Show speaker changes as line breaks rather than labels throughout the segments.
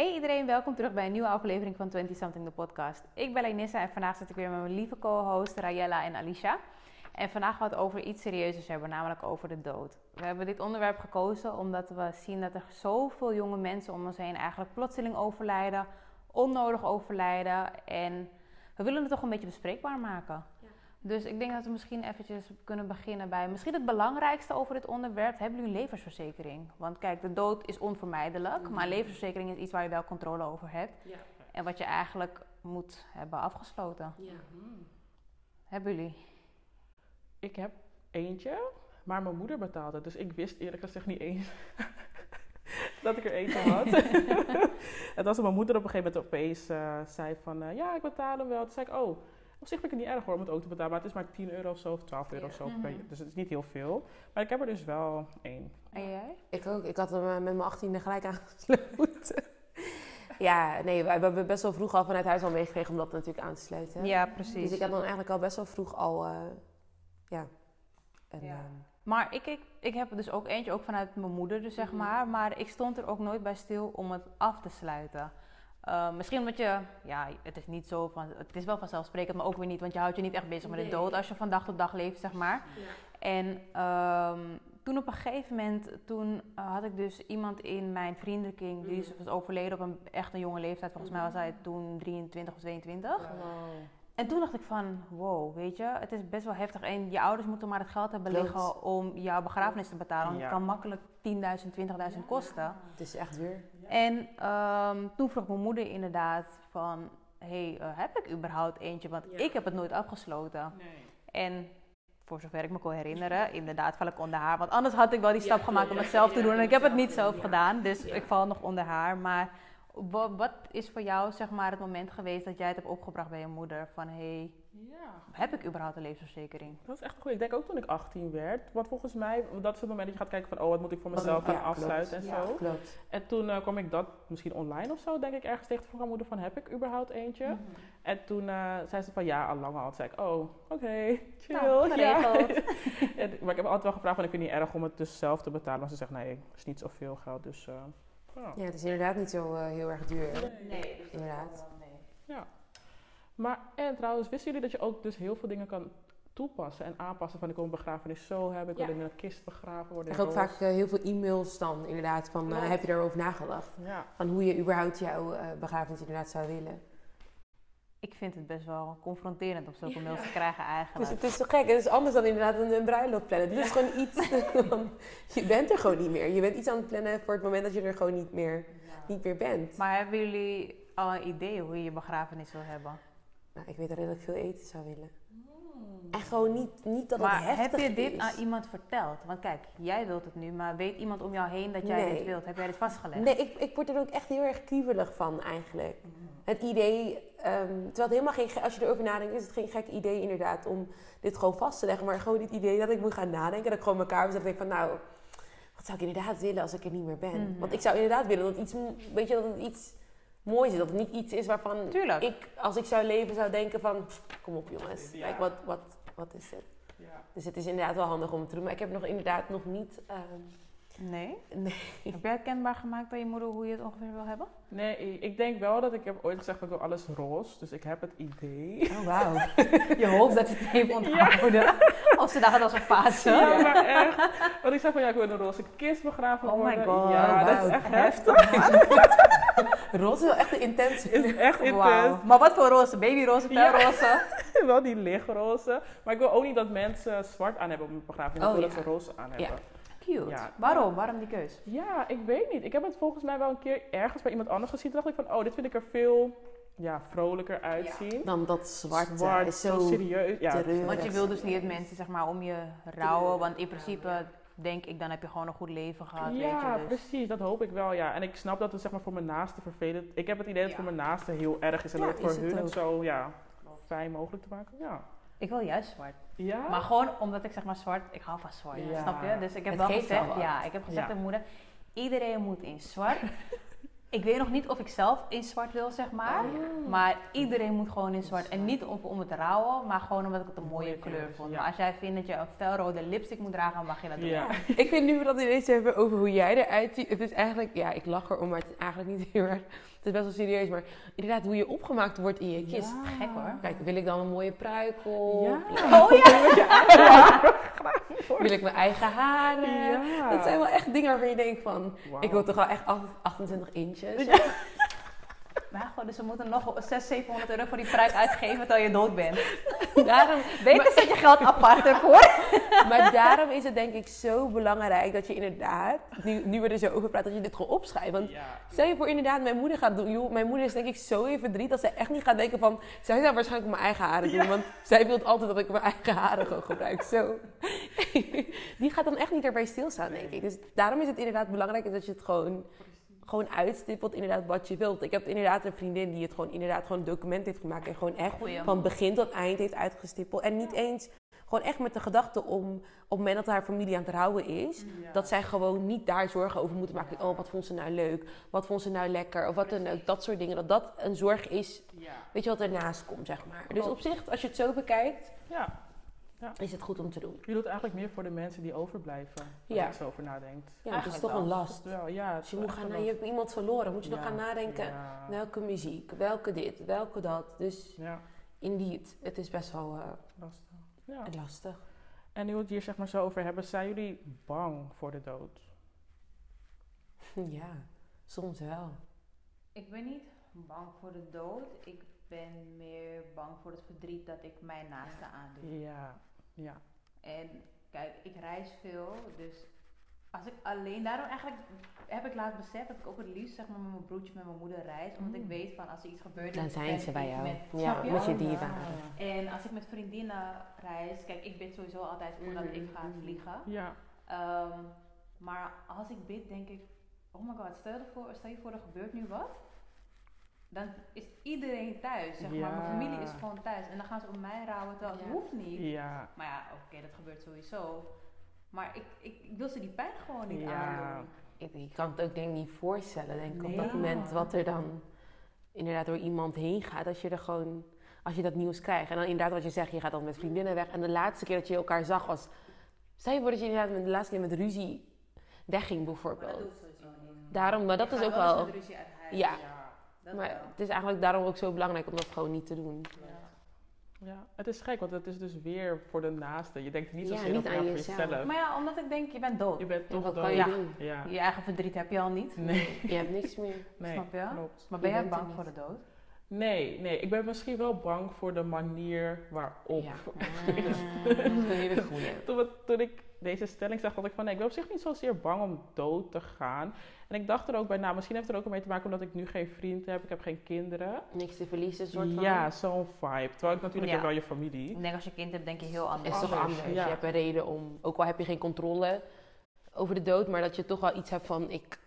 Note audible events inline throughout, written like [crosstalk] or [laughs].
Hey iedereen, welkom terug bij een nieuwe aflevering van 20 Something, de podcast. Ik ben Lenissa en vandaag zit ik weer met mijn lieve co-host Rayella en Alicia. En vandaag gaan we het over iets serieuzers hebben, namelijk over de dood. We hebben dit onderwerp gekozen omdat we zien dat er zoveel jonge mensen om ons heen eigenlijk plotseling overlijden, onnodig overlijden. En we willen het toch een beetje bespreekbaar maken. Dus ik denk dat we misschien eventjes kunnen beginnen bij misschien het belangrijkste over dit onderwerp. Hebben jullie een levensverzekering? Want kijk, de dood is onvermijdelijk, maar een levensverzekering is iets waar je wel controle over hebt.
Ja.
En wat je eigenlijk moet hebben afgesloten.
ja.
Hebben jullie?
Ik heb eentje, maar mijn moeder betaalde. het. Dus ik wist eerlijk gezegd niet eens [laughs] dat ik er eentje had. [laughs] [laughs] en als mijn moeder op een gegeven moment opeens eh, zei van... eh, ja, ik betaal hem wel. Toen zei ik, oh, op zich vind ik het niet erg hoor om het ook te betalen. Maar het is maar 10 euro of zo, of 12 euro of zo. Per-
Mhm.
Dus het is niet heel veel. Maar ik heb er dus wel één.
En jij?
Ik ook. Ik had hem eh, met mijn achttiende gelijk aangesloten. [laughs] ja, nee, we hebben best wel vroeg al vanuit huis al meegekregen om dat natuurlijk aan te sluiten.
Ja,
Dus
precies.
ik had dan eigenlijk al best wel vroeg al, eh, ja. En,
Ja.
ehm,
Maar ik, ik, ik heb er dus ook eentje, ook vanuit mijn moeder dus zeg
Mhm.
maar. Maar ik stond er ook nooit bij stil om het af te sluiten. Uh, misschien omdat je, ja, het is niet zo van, het is wel vanzelfsprekend, maar ook weer niet, want je houdt je niet echt bezig met de
Nee.
dood als je van dag tot dag leeft, zeg maar. En ehm, toen op een gegeven moment, toen eh, had ik dus iemand in mijn vriendenkring, die is- was overleden op een echt een jonge leeftijd. Volgens mij was hij toen 23 of 22.
Ja.
En toen dacht ik van, wow, weet je, het is best wel heftig. En je ouders moeten maar het geld hebben
Klopt.
liggen om jouw begrafenis te betalen. Want
Ja.
het kan makkelijk 10.000, 20.000 kosten.
Het is echt weer.
En ehm, toen vroeg mijn moeder inderdaad van, hey, eh, heb ik überhaupt eentje? Want
Ja.
ik heb het nooit afgesloten. En voor zover ik me kon herinneren, inderdaad val ik onder haar. Want anders had ik wel die
Ja,
stap gemaakt om het zelf te doen. En ik heb het niet zelf gedaan, dus ik val nog onder haar. Maar wa- wat is voor jou zeg maar het moment geweest dat jij het hebt opgebracht bij je moeder? Van, hey,
Ja.
heb ik überhaupt een levensverzekering?
Dat is echt goed. Ik denk ook toen ik 18 werd. Want volgens mij, dat is het moment dat je gaat kijken van... oh, wat moet ik voor
Wat-
mezelf gaan
ja,
afsluiten en
Ja.
zo.
Klopt.
En toen eh, kwam ik dat misschien online of zo, denk ik, ergens tegen mijn moeder van... heb ik überhaupt eentje?
Mhm.
En toen eh, zei ze van ja, al lang al. Toen zei ik, oh, oké, chill.
Nou,
ja.
geregeld. [laughs]
En- maar ik heb altijd wel gevraagd van ik vind het niet erg om het dus zelf te betalen. Maar ze zegt nee, het is niet zoveel geld. Dus eh, ja.
Ja, het is inderdaad niet zo eh, heel erg duur.
Nee,
Inderdaad.
ja. Maar en trouwens, wisten jullie dat je ook dus heel veel dingen kan toepassen en aanpassen van ik wil een begrafenis zo hebben, ik wil
Ja.
in een kist begraven worden.
Ik krijg ook
roos.
vaak eh, heel veel e-mails dan inderdaad van, eh, heb je daarover nagedacht?
Ja,
Van hoe je überhaupt jouw eh, begrafenis inderdaad zou willen.
Ik vind het best wel confronterend om zulke mails te krijgen
Dus
eigenlijk.
het is toch gek, het is anders dan inderdaad een, een bruiloft plannen. Dit is gewoon iets, van, je bent er gewoon niet meer. Je bent iets aan het plannen voor het moment dat je er gewoon niet meer, niet meer bent.
Maar hebben jullie al een idee hoe je je begrafenis wil hebben?
Nou, ik weet dat ik veel eten zou willen. En gewoon niet, niet dat
maar
het heftig
heb je dit
is.
aan iemand verteld? Want kijk, jij wilt het nu, maar weet iemand om jou heen dat jij
Nee.
dit wilt? Heb jij dit vastgelegd?
Nee, ik, ik word er ook echt heel erg kriebelig van eigenlijk. Het idee, ehm, terwijl het helemaal geen, ge- als je erover nadenkt, is het geen gek idee inderdaad om dit gewoon vast te leggen. Maar gewoon dit idee dat ik moet gaan nadenken, dat ik gewoon elkaar en denk van nou, wat zou ik inderdaad willen als ik er niet meer ben?
Mhm.
Want ik zou inderdaad willen dat het iets, weet je, dat het iets moois is. Dat het niet iets is waarvan
Tuurlijk.
ik, als ik zou leven, zou denken van, kom op jongens,
Ja.
kijk wat, wat, wat is het?
ja.
Dus het is inderdaad wel handig om het te doen. Maar ik heb nog inderdaad nog niet... ehm,
Nee?
Nee.
Heb jij het kenbaar gemaakt aan je moeder hoe je het ongeveer wil hebben?
Nee, ik denk wel dat ik heb ooit gezegd dat ik wil alles roze. Dus ik heb het idee.
Oh, wauw. [laughs] je hoopt dat ze het heeft onthouden. Of ze dacht het als een fase.
Ja, maar echt. Want ik zei van ja, ik wil een roze kist begraven
Oh my
worden.
god.
Ja, dat is echt
Heftig,
heftig.
Roze is wel echt een intense...
Het is echt intens.
Maar wat voor roze? Babyroze,
Ja.
felroze? [laughs]
wel die lichtroze. Maar ik wil ook niet dat mensen zwart aan hebben op mijn begrafenis.
Oh,
ik wil
ja.
dat ze roze aan hebben.
Cute.
Ja.
Waarom? Waarom die keus?
Ja, ik weet niet. Ik heb het volgens mij wel een keer ergens bij iemand anders gezien. Toen dacht ik van, oh, dit vind ik er veel ja, vrolijker uitzien.
Dan dat zwart, eh,
Zwart,
is
zo
zo
serieus. Ja.
Want je wil dus niet dat mensen zeg maar, om je rouwen. Want in principe denk ik, dan heb je gewoon een goed leven gehad.
ja
weet je, dus.
precies. Dat hoop ik wel, ja. En ik snap dat het zeg maar, voor mijn naasten vervelend... Ik heb het idee dat het
Ja.
voor mijn naasten heel erg is. En
Ja,
dat het voor hun het zo ja, fijn mogelijk te maken. Ja.
Ik wil juist zwart.
Ja?
Maar gewoon omdat ik zeg maar zwart, ik hou van zwart.
Ja.
Snap je? Dus ik heb
Het
wel gezegd,
wel
ja, ik heb gezegd
Ja.
aan mijn moeder, iedereen moet in zwart. [laughs] Ik weet nog niet of ik zelf in zwart wil, zeg maar.
Oh.
Maar iedereen moet gewoon in zwart. En niet om, om het te rouwen, maar gewoon omdat ik het een mooie kleur
kleur,
vond.
ja.
Maar als jij vindt dat je een felrode lipstick moet dragen, mag je dat doen.
Ja. [laughs]
Ik vind nu we dat ineens hebben over hoe jij eruit ziet. Het is eigenlijk, ja, ik lach erom, maar het is eigenlijk niet heel erg. Het is best wel serieus, maar inderdaad, hoe je opgemaakt wordt in je kist.
Gek hoor.
Kijk, wil ik dan een mooie pruik op?
Ja.
Oh ja! [laughs]
Wil ik mijn eigen haren?
Ja.
Dat zijn wel echt dingen waarvan je denkt van... Ik wil toch wel echt 28 inches.
Maar goed, dus we moeten nog 600, 700 euro voor die pruik uitgeven terwijl je dood bent. [laughs]
Daarom,
Beter zet je geld apart ervoor. [laughs]
maar daarom is het denk ik zo belangrijk dat je inderdaad, nu, nu we er zo over praten, dat je dit gewoon opschrijft. Want
Ja.
stel je voor inderdaad mijn moeder gaat doen. Joh, mijn moeder is denk ik zo in verdriet dat zij echt niet gaat denken van... Zij zou waarschijnlijk mijn eigen haren doen. Want zij wil altijd dat ik mijn eigen haren gewoon gebruik. Zo. [laughs] Die gaat dan echt niet erbij stilstaan, denk ik. Dus daarom is het inderdaad belangrijk dat je het gewoon, gewoon uitstippelt inderdaad wat je wilt. Ik heb inderdaad een vriendin die het gewoon inderdaad gewoon een document heeft gemaakt. En gewoon echt
Goeie.
van begin tot eind heeft uitgestippeld. En niet eens gewoon echt met de gedachte om op het moment dat haar familie aan het rouwen is,
Ja.
dat zij gewoon niet daar zorgen over moeten maken. Oh, wat vond ze nou leuk? Wat vond ze nou lekker? Of wat dan ook, dat soort dingen. Dat dat een zorg is,
Ja.
weet je wat ernaast komt, zeg maar. Dus op zich, als je het zo bekijkt,
ja.
Is het goed om te doen.
Je doet het eigenlijk meer voor de mensen die overblijven. Als
Ja.
je er zo over nadenkt.
Ja, het is toch een last.
Wel, ja.
Als je, moet gaan, je hebt iemand verloren, moet je nog
Ja.
gaan nadenken.
Ja.
Welke muziek, welke dit, welke dat. Dus
Ja,
indeed, het is best wel eh,
lastig. Ja.
lastig.
En nu we het hier zeg maar zo over hebben, zijn jullie bang voor de dood?
Ja, soms wel.
Ik ben niet bang voor de dood. Ik ben meer bang voor het verdriet dat ik mijn naaste aandoe.
Ja, ja.
En kijk, ik reis veel, dus als ik alleen, daarom eigenlijk heb ik laatst beseft dat ik ook het liefst zeg maar met mijn broertje, met mijn moeder reis. Omdat ik
Mm.
weet van als er iets gebeurt,
Dan zijn ze bij jou.
Met,
Ja,
je?
met je
ja.
En als ik met vriendinnen reis, kijk, ik bid sowieso altijd voordat
Mhm,
ik ga
mhm.
vliegen.
Ja,
Ehm, maar als ik bid, denk ik, oh my god, stel je voor, stel je, voor er gebeurt nu wat. Dan is iedereen thuis, zeg maar. Mijn familie is gewoon thuis. En dan gaan ze op mij rouwen, terwijl het
Ja.
hoeft niet.
ja.
Maar ja, oké, dat gebeurt sowieso. Maar ik, ik, ik wil ze die pijn gewoon niet
Ja.
aandoen.
Ik, ik kan het ook denk ik niet voorstellen, denk ik, op dat moment wat er dan inderdaad door iemand heen gaat. Als je er gewoon, als je dat nieuws krijgt. En dan inderdaad wat je zegt, je gaat dan met vriendinnen weg. En de laatste keer dat je elkaar zag was, stel je voor dat je inderdaad met de laatste keer met ruzie wegging bijvoorbeeld.
sowieso niet.
Daarom, maar dat is ook wel,
met ruzie uit huis.
Ja.
Dat
maar
wel.
het is eigenlijk daarom ook zo belangrijk om dat gewoon niet te doen.
Ja, het is gek, want het is dus weer voor de naaste. Je denkt niet
Ja,
zozeer
niet
over
aan jezelf.
jezelf.
Maar ja, omdat ik denk, je bent dood.
Je bent
En
toch
wat
dood.
kan je
Ja.
doen?
Ja,
Je eigen verdriet heb je al niet.
nee,
Je hebt niks meer.
nee,
Snap je?
klopt.
Maar ben
Je
jij bang
niet.
voor de dood?
Nee, nee, ik ben misschien wel bang voor de manier waarop.
Ja. Dat is een hele.
Toen, we- toen ik deze stelling zag, dacht ik van nee, ik ben op zich niet zozeer bang om dood te gaan. En ik dacht er ook bij na, misschien heeft het er ook mee te maken omdat ik nu geen vriend heb, ik heb geen kinderen.
Niks te verliezen, soort van.
Ja, zo'n vibe. Terwijl ik natuurlijk
Ja.
heb wel je familie.
Ik denk als je kind hebt, denk je heel anders.
is toch
Anders,
anders.
ja.
Je hebt een reden om, ook al heb je geen controle over de dood, maar dat je toch wel iets hebt van, ik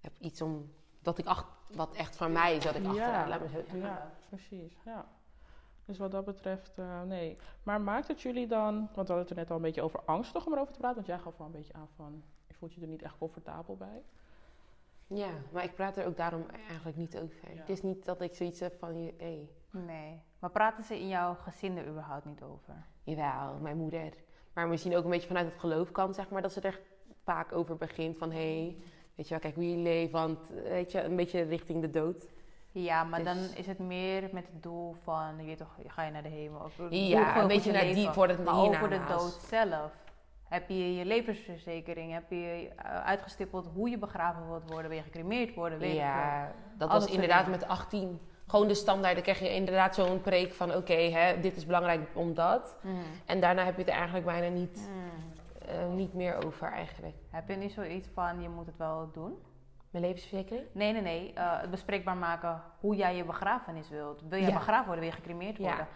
heb iets om, dat ik ach, wat echt van mij is, dat ik
Ja.
achterlaat. Laat me zo zeggen.
Ja, precies. Ja. Dus wat dat betreft, eh, nee. Maar maakt het jullie dan, want we hadden het er net al een beetje over angstig om erover te praten, want jij gaf wel een beetje aan van, je voelt je er niet echt comfortabel bij.
Ja, maar ik praat er ook daarom eigenlijk niet over.
Ja.
Het is niet dat ik zoiets heb van, je- hey,
Nee. Maar praten ze in jouw gezin er überhaupt niet over?
jawel, mijn moeder. Maar misschien ook een beetje vanuit het geloof kan, zeg maar, dat ze er vaak over begint van, hey, weet je wel, kijk hoe je leeft, want weet je, een beetje richting de dood.
Ja, maar
Dus-
dan is het meer met het doel van, je weet toch, ga je naar de hemel? Of,
Ja, een beetje naar
leven.
die, voor het
Maar over de dood zelf. Heb je je levensverzekering? Heb je eh, uitgestippeld hoe je begraven wilt worden? Wil je gecremeerd worden? Weet ik.
Ja, dat was inderdaad
dingen.
met 18. Gewoon de standaard. Dan krijg je inderdaad zo'n preek van: oké, hè, dit is belangrijk omdat.
Mm.
En daarna heb je het er eigenlijk bijna niet,
Mm.
eh, niet meer over eigenlijk.
Heb je niet zoiets van, je moet het wel doen?
Mijn levensverzekering?
Nee, nee, nee. eh, het bespreekbaar maken hoe jij je begrafenis wilt. Wil jij
Ja.
begraven worden? Wil je gecremeerd
Ja.
worden?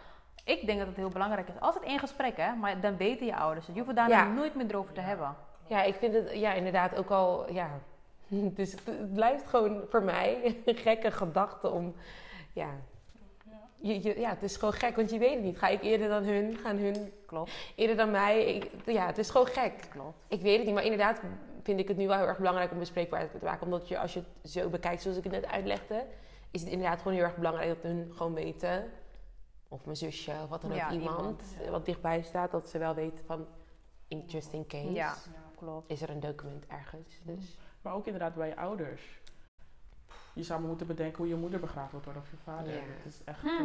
Ik denk dat het heel belangrijk is. Altijd één gesprek, hè. Maar dan weten je ouders het. Je hoeft
Ja.
daarna nooit meer erover te hebben.
Ja, ik vind het ja, inderdaad ook al. Ja. [laughs] Dus het, het blijft gewoon voor mij een gekke gedachte om. Ja. Je, je- ja, het is gewoon gek, want je weet het niet. Ga ik eerder dan hun? Gaan hun
Klopt,
eerder dan mij? Ik- ja, het is gewoon gek.
klopt.
Ik weet het niet, maar inderdaad vind ik het nu wel heel erg belangrijk om bespreekbaar te maken. Omdat je, als je het zo bekijkt zoals ik het net uitlegde, is het inderdaad gewoon heel erg belangrijk dat hun gewoon weten, of mijn zusje, of wat dan ook,
Ja,
iemand,
iemand, ja.
wat dichtbij staat, dat ze wel weten van, just in case,
Ja, klopt.
is er een document ergens. Dus.
Maar ook inderdaad bij je ouders. Je zou moeten bedenken hoe je moeder begraven wordt of je vader.
Ja.
Het is echt...
Hm.
eh,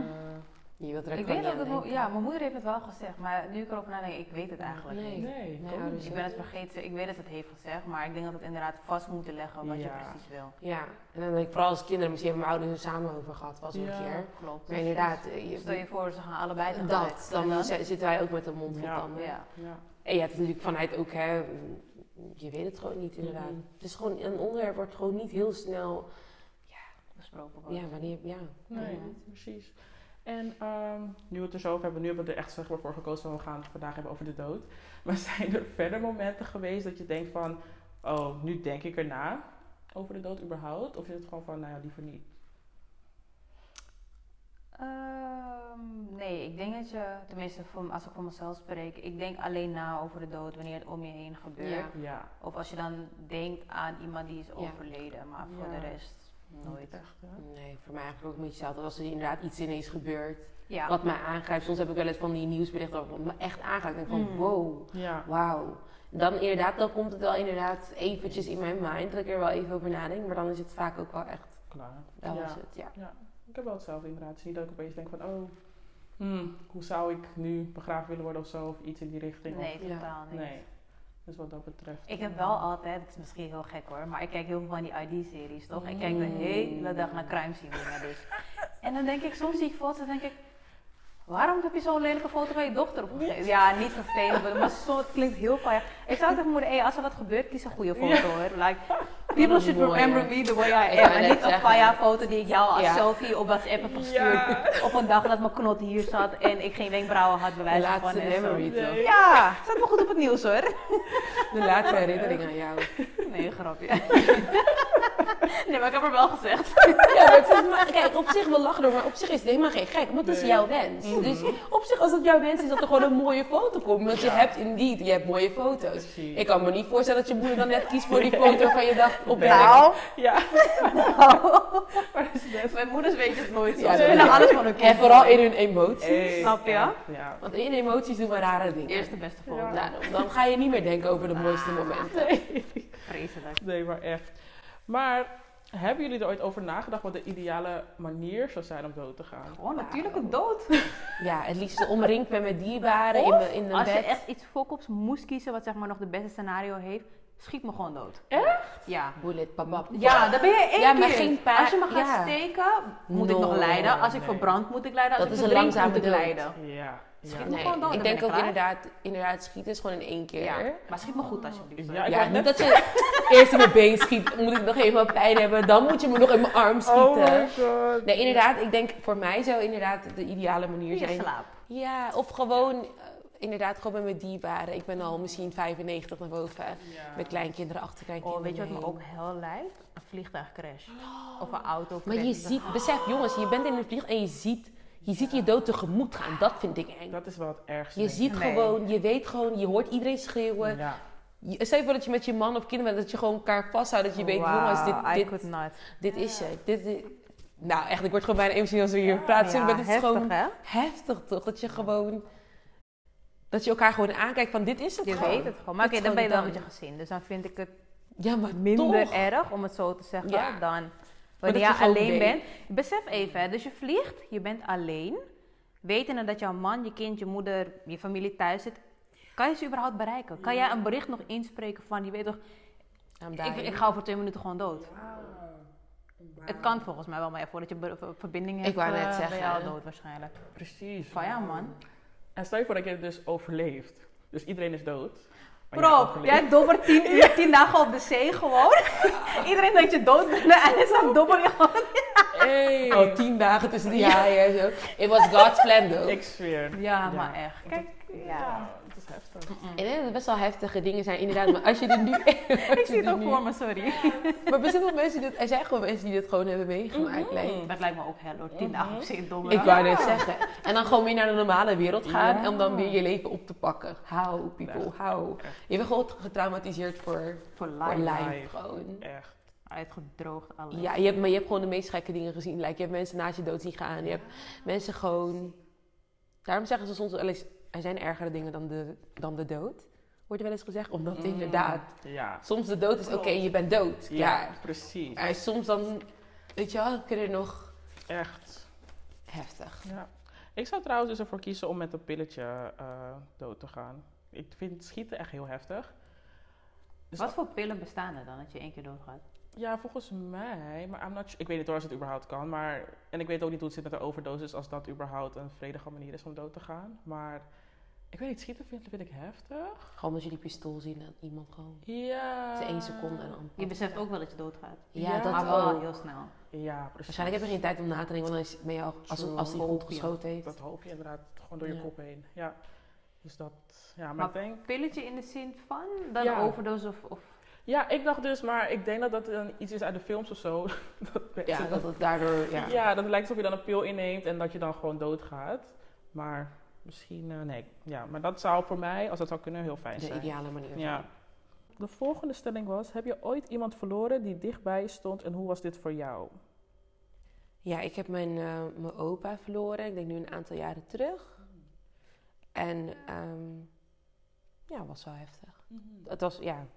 Je wilt er ook
Ik weet dat het, ja, mijn moeder heeft het wel gezegd, maar nu ik erover nadenk, ik weet het eigenlijk
Nee.
niet.
nee, ik
Nee.
Ik ben het vergeten, ik weet dat het heeft gezegd, maar ik denk dat het inderdaad vast moet leggen wat je precies wil.
Ja, en dan denk ik vooral als kinderen, misschien hebben mijn ouders er samen over gehad, was een
Ja.
keer.
Klopt.
Maar inderdaad, eh, je-
Stel je voor, ze gaan allebei tegelijk.
dat, dan,
En dan?
zi- zitten wij ook met een mond vol
Ja.
tanden.
Ja.
Ja.
En ja, het is natuurlijk vanuit ook, hè, je weet het gewoon niet inderdaad. Het is gewoon, een onderwerp wordt gewoon niet heel snel,
besproken wordt.
ja, wanneer, ja.
Nee,
Ja.
precies. En ehm, nu we het er zo over hebben, nu hebben we er echt zeg maar, voor gekozen van we gaan het vandaag hebben over de dood. [laughs] Maar zijn er verder momenten geweest dat je denkt van, oh, nu denk ik erna over de dood überhaupt? Of is het gewoon van, nou ja, liever niet?
Ehm, nee, ik denk dat je, tenminste voor, als ik voor mezelf spreek, ik denk alleen na over de dood wanneer het om je heen gebeurt.
Ja.
Ja.
Of als je dan denkt aan iemand die is
Ja.
overleden, maar voor
Ja.
de rest nooit.
Echt?
Nee, voor mij eigenlijk ook een beetje hetzelfde. Als er inderdaad iets ineens gebeurt,
Ja,
wat mij aangrijpt. Soms heb ik wel eens van die nieuwsberichten wat me echt aangrijpt. En ik denk van,
Mm.
wow,
Ja.
wauw. Dan inderdaad, dan komt het wel inderdaad eventjes in mijn mind, dat ik er wel even over nadenk. Maar dan is het vaak ook wel echt,
Klaar.
dat
ja.
was het, ja.
Ik heb wel hetzelfde inderdaad. Het is niet dat ik opeens denk van, oh, hmm, hoe zou ik nu begraven willen worden of zo, of iets in die richting.
nee,
Ja.
totaal
Of,
niet.
nee. Dus wat dat betreft.
Ik heb
eh,
wel altijd, het is misschien heel gek hoor, maar ik kijk heel veel van die ID-series, toch? Ik kijk de
Mm.
hele dag naar crime scene dingen dus. En dan denk ik, soms zie ik foto's en denk ik, waarom heb je zo'n lelijke foto van je dochter opgegeven? Ja, niet vervelend, maar zo, het klinkt heel fijn. Ik zou tegen moeder, hey, als er wat gebeurt, kies een goede foto hoor. Like, [laughs] people should remember me the way I am. En niet een faya foto die ik jou als
Ja.
selfie op WhatsApp heb gestuurd. Op een dag dat mijn knot hier zat en ik geen wenkbrauwen had, bij
De
wijze van.
laatste
en zo.
memory
Nee.
toch?
Ja, staat me goed op het nieuws hoor. [laughs]
De laatste herinnering aan jou.
Nee, grapje. [laughs] nee, maar ik heb er wel gezegd.
Ja, maar het is maar, kijk, op zich wel lachen door, maar op zich is het helemaal geen gek, want het is jouw wens. Dus op zich, als het jouw wens is, dat er gewoon een mooie foto komt. Want je
Ja.
hebt indeed, je hebt mooie foto's.
Precies.
Ik kan me niet voorstellen dat je moeder dan net kiest voor die foto van je dag op.
Nou,
Ja,
nou. [laughs]
maar dat is net.
Mijn moeders weten het nooit zo.
Ja,
Ze willen alles van hun kind.
En vooral in hun emoties.
Hey,
Snap je?
Ja. ja.
Want in emoties doen we rare dingen.
Eerst de beste foto.
Ja.
Nou, dan, dan ga je niet meer denken over de mooiste momenten. [laughs]
Nee.
Vreselijk.
nee, maar echt. Maar hebben jullie er ooit over nagedacht wat de ideale manier zou zijn om dood te gaan?
Gewoon natuurlijke dood.
Ja, het liefst omringd met dierbaren in,
Of
mijn- in een
Als je
bed.
echt iets volkops moest kiezen wat zeg maar nog de beste scenario heeft, schiet me gewoon dood.
Echt?
Ja.
Bullet, babab.
Ja, dan ben je één
Ja, maar
keer.
geen pa-
Als je me gaat
ja.
steken, moet ik nog
No.
lijden. Als ik
Nee.
verbrand, moet ik lijden. Als
Dat
ik
is een langzame
moet ik
dood.
lijden.
Ja.
Schiet me
Nee,
gewoon dood,
ik denk ook inderdaad, inderdaad schieten is gewoon in één keer.
Ja, maar schiet me goed alsjeblieft.
Ja, ik
Ja, niet dat je [laughs] eerst in mijn been schiet, moet ik nog even wat pijn hebben, dan moet je me nog in mijn arm schieten.
Oh my god.
Nee, inderdaad, ik denk voor mij zou inderdaad de ideale manier
Je
zijn.
slaap.
Ja, of gewoon, eh, inderdaad, gewoon met mijn dierbaren. Ik ben al misschien 95 naar boven,
Ja.
met kleinkinderen, achterkleinkinderen.
Oh, weet je wat me ook heel lijkt? Een vliegtuigcrash. [gasps] Of een auto
Maar je ziet, besef jongens, je bent in een vlieg en je ziet, je ziet je dood tegemoet gaan. Dat vind ik eng.
Dat is wel het ergste.
Je
denk
ziet
Nee.
gewoon, je weet gewoon, je hoort iedereen schreeuwen.
Ja.
Je, stel je voor dat je met je man of kinderen bent, dat je gewoon elkaar vasthoudt. Dat je weet, jongens, dit,
I
dit,
could not.
dit is je. Dit, is- nou, echt, ik word gewoon bijna emotioneel als we hier praten.
Ja,
maar het is
heftig
gewoon
hè?
heftig toch? Dat je gewoon, dat je elkaar gewoon aankijkt van dit is het
Je
gewoon.
weet het gewoon. Maar
Dit
oké,
is
dan ben je wel met je gezin. Dus dan vind ik het
Ja, maar
minder
toch.
erg, om het zo te zeggen,
Ja.
dan wanneer
je
alleen bent. Besef even, hè, dus je vliegt, je bent alleen. Wetende dat jouw man, je kind, je moeder, je familie thuis zit. Kan je ze überhaupt bereiken? Kan jij een bericht nog inspreken van, je weet toch,
I'm
ik, ik ga over twee minuten gewoon dood. Het kan volgens mij wel, maar ja, voordat je verbinding hebt,
Ik wou net
eh, ben
zeggen,
je al dood waarschijnlijk.
Precies.
Van ja man.
En stel je voor dat je het dus overleeft. Dus iedereen is dood.
Bro, jij dobbert tien [laughs] uur, tien dagen op de zee gewoon. [laughs] Iedereen denkt je dood bent en dan dobber je gewoon.
Hey.
Oh, tien dagen tussen die haaien en zo. It was God's plan though.
Ik zweer.
Ja, maar echt. Kijk,
Ja, heftig.
Ik denk dat het best wel heftige dingen zijn, inderdaad. Maar als je er nu... [laughs]
Ik [laughs] zie het ook voor me, sorry. [laughs]
Maar er wel mensen die dit... Er zijn gewoon mensen die dit gewoon hebben meegemaakt. Like.
Dat lijkt me ook hel hoor, tien
Mhm.
dagen op zee dom.
Ik wou net zeggen. En dan gewoon weer naar de normale wereld gaan.
Ja.
Om dan weer je leven op te pakken. How, people, how.
Echt.
Je bent gewoon getraumatiseerd voor,
Voor
voor
life.
life.
Life.
Gewoon.
Echt.
Uitgedroogd alles.
Ja, je hebt, maar je hebt gewoon de meest gekke dingen gezien. Like, je hebt mensen naast je dood zien gaan. Je hebt mensen gewoon... Daarom zeggen ze soms wel eens... Er zijn ergere dingen dan de, dan de dood. Wordt er wel eens gezegd. Omdat
Mm.
inderdaad...
Ja.
Soms de dood is oké, je bent dood. Klaar.
Ja, precies.
Maar soms dan... Weet je wel, kun je nog...
Echt.
Heftig.
Ja. Ik zou trouwens dus ervoor kiezen om met een pilletje eh, dood te gaan. Ik vind schieten echt heel heftig. Dus
Wat voor pillen bestaan er dan dat je één keer doodgaat?
Ja, volgens mij, maar I'm not su- ik weet niet hoor als het überhaupt kan. Maar, en ik weet ook niet hoe het zit met de overdosis, als dat überhaupt een vredige manier is om dood te gaan. Maar ik weet niet, schieten vind, vind ik heftig.
Gewoon als je die pistool ziet en iemand gewoon...
Ja.
Het is één seconde en dan...
Je beseft ook wel dat je doodgaat.
Ja,
Ja.
dat
maar wel
ook.
heel snel.
Ja, precies.
Waarschijnlijk heb je geen tijd om na te denken, want dan is, ben je al, als, als hij goed geschoten heeft.
Dat hoop je inderdaad gewoon door je
Ja.
kop heen. Ja. Dus dat, ja, maar,
Maar
ik denk...
Pilletje in de zin van dan
Ja.
overdosis of, of...
Ja, ik dacht dus, maar ik denk dat dat een, iets is uit de films of zo. [laughs] dat
Ja, dat het daardoor... Ja.
Ja. dat het lijkt alsof je dan een pil inneemt en dat je dan gewoon doodgaat. Maar misschien, eh, nee. Ja, maar dat zou voor mij, als dat zou kunnen, heel fijn
de
zijn.
ideale manier.
Ja. De volgende stelling was, heb je ooit iemand verloren die dichtbij je stond en hoe was dit voor jou?
Ja, ik heb mijn, eh, mijn opa verloren. Ik denk nu een aantal jaren terug. En ehm ja, was wel heftig. Het was, ja,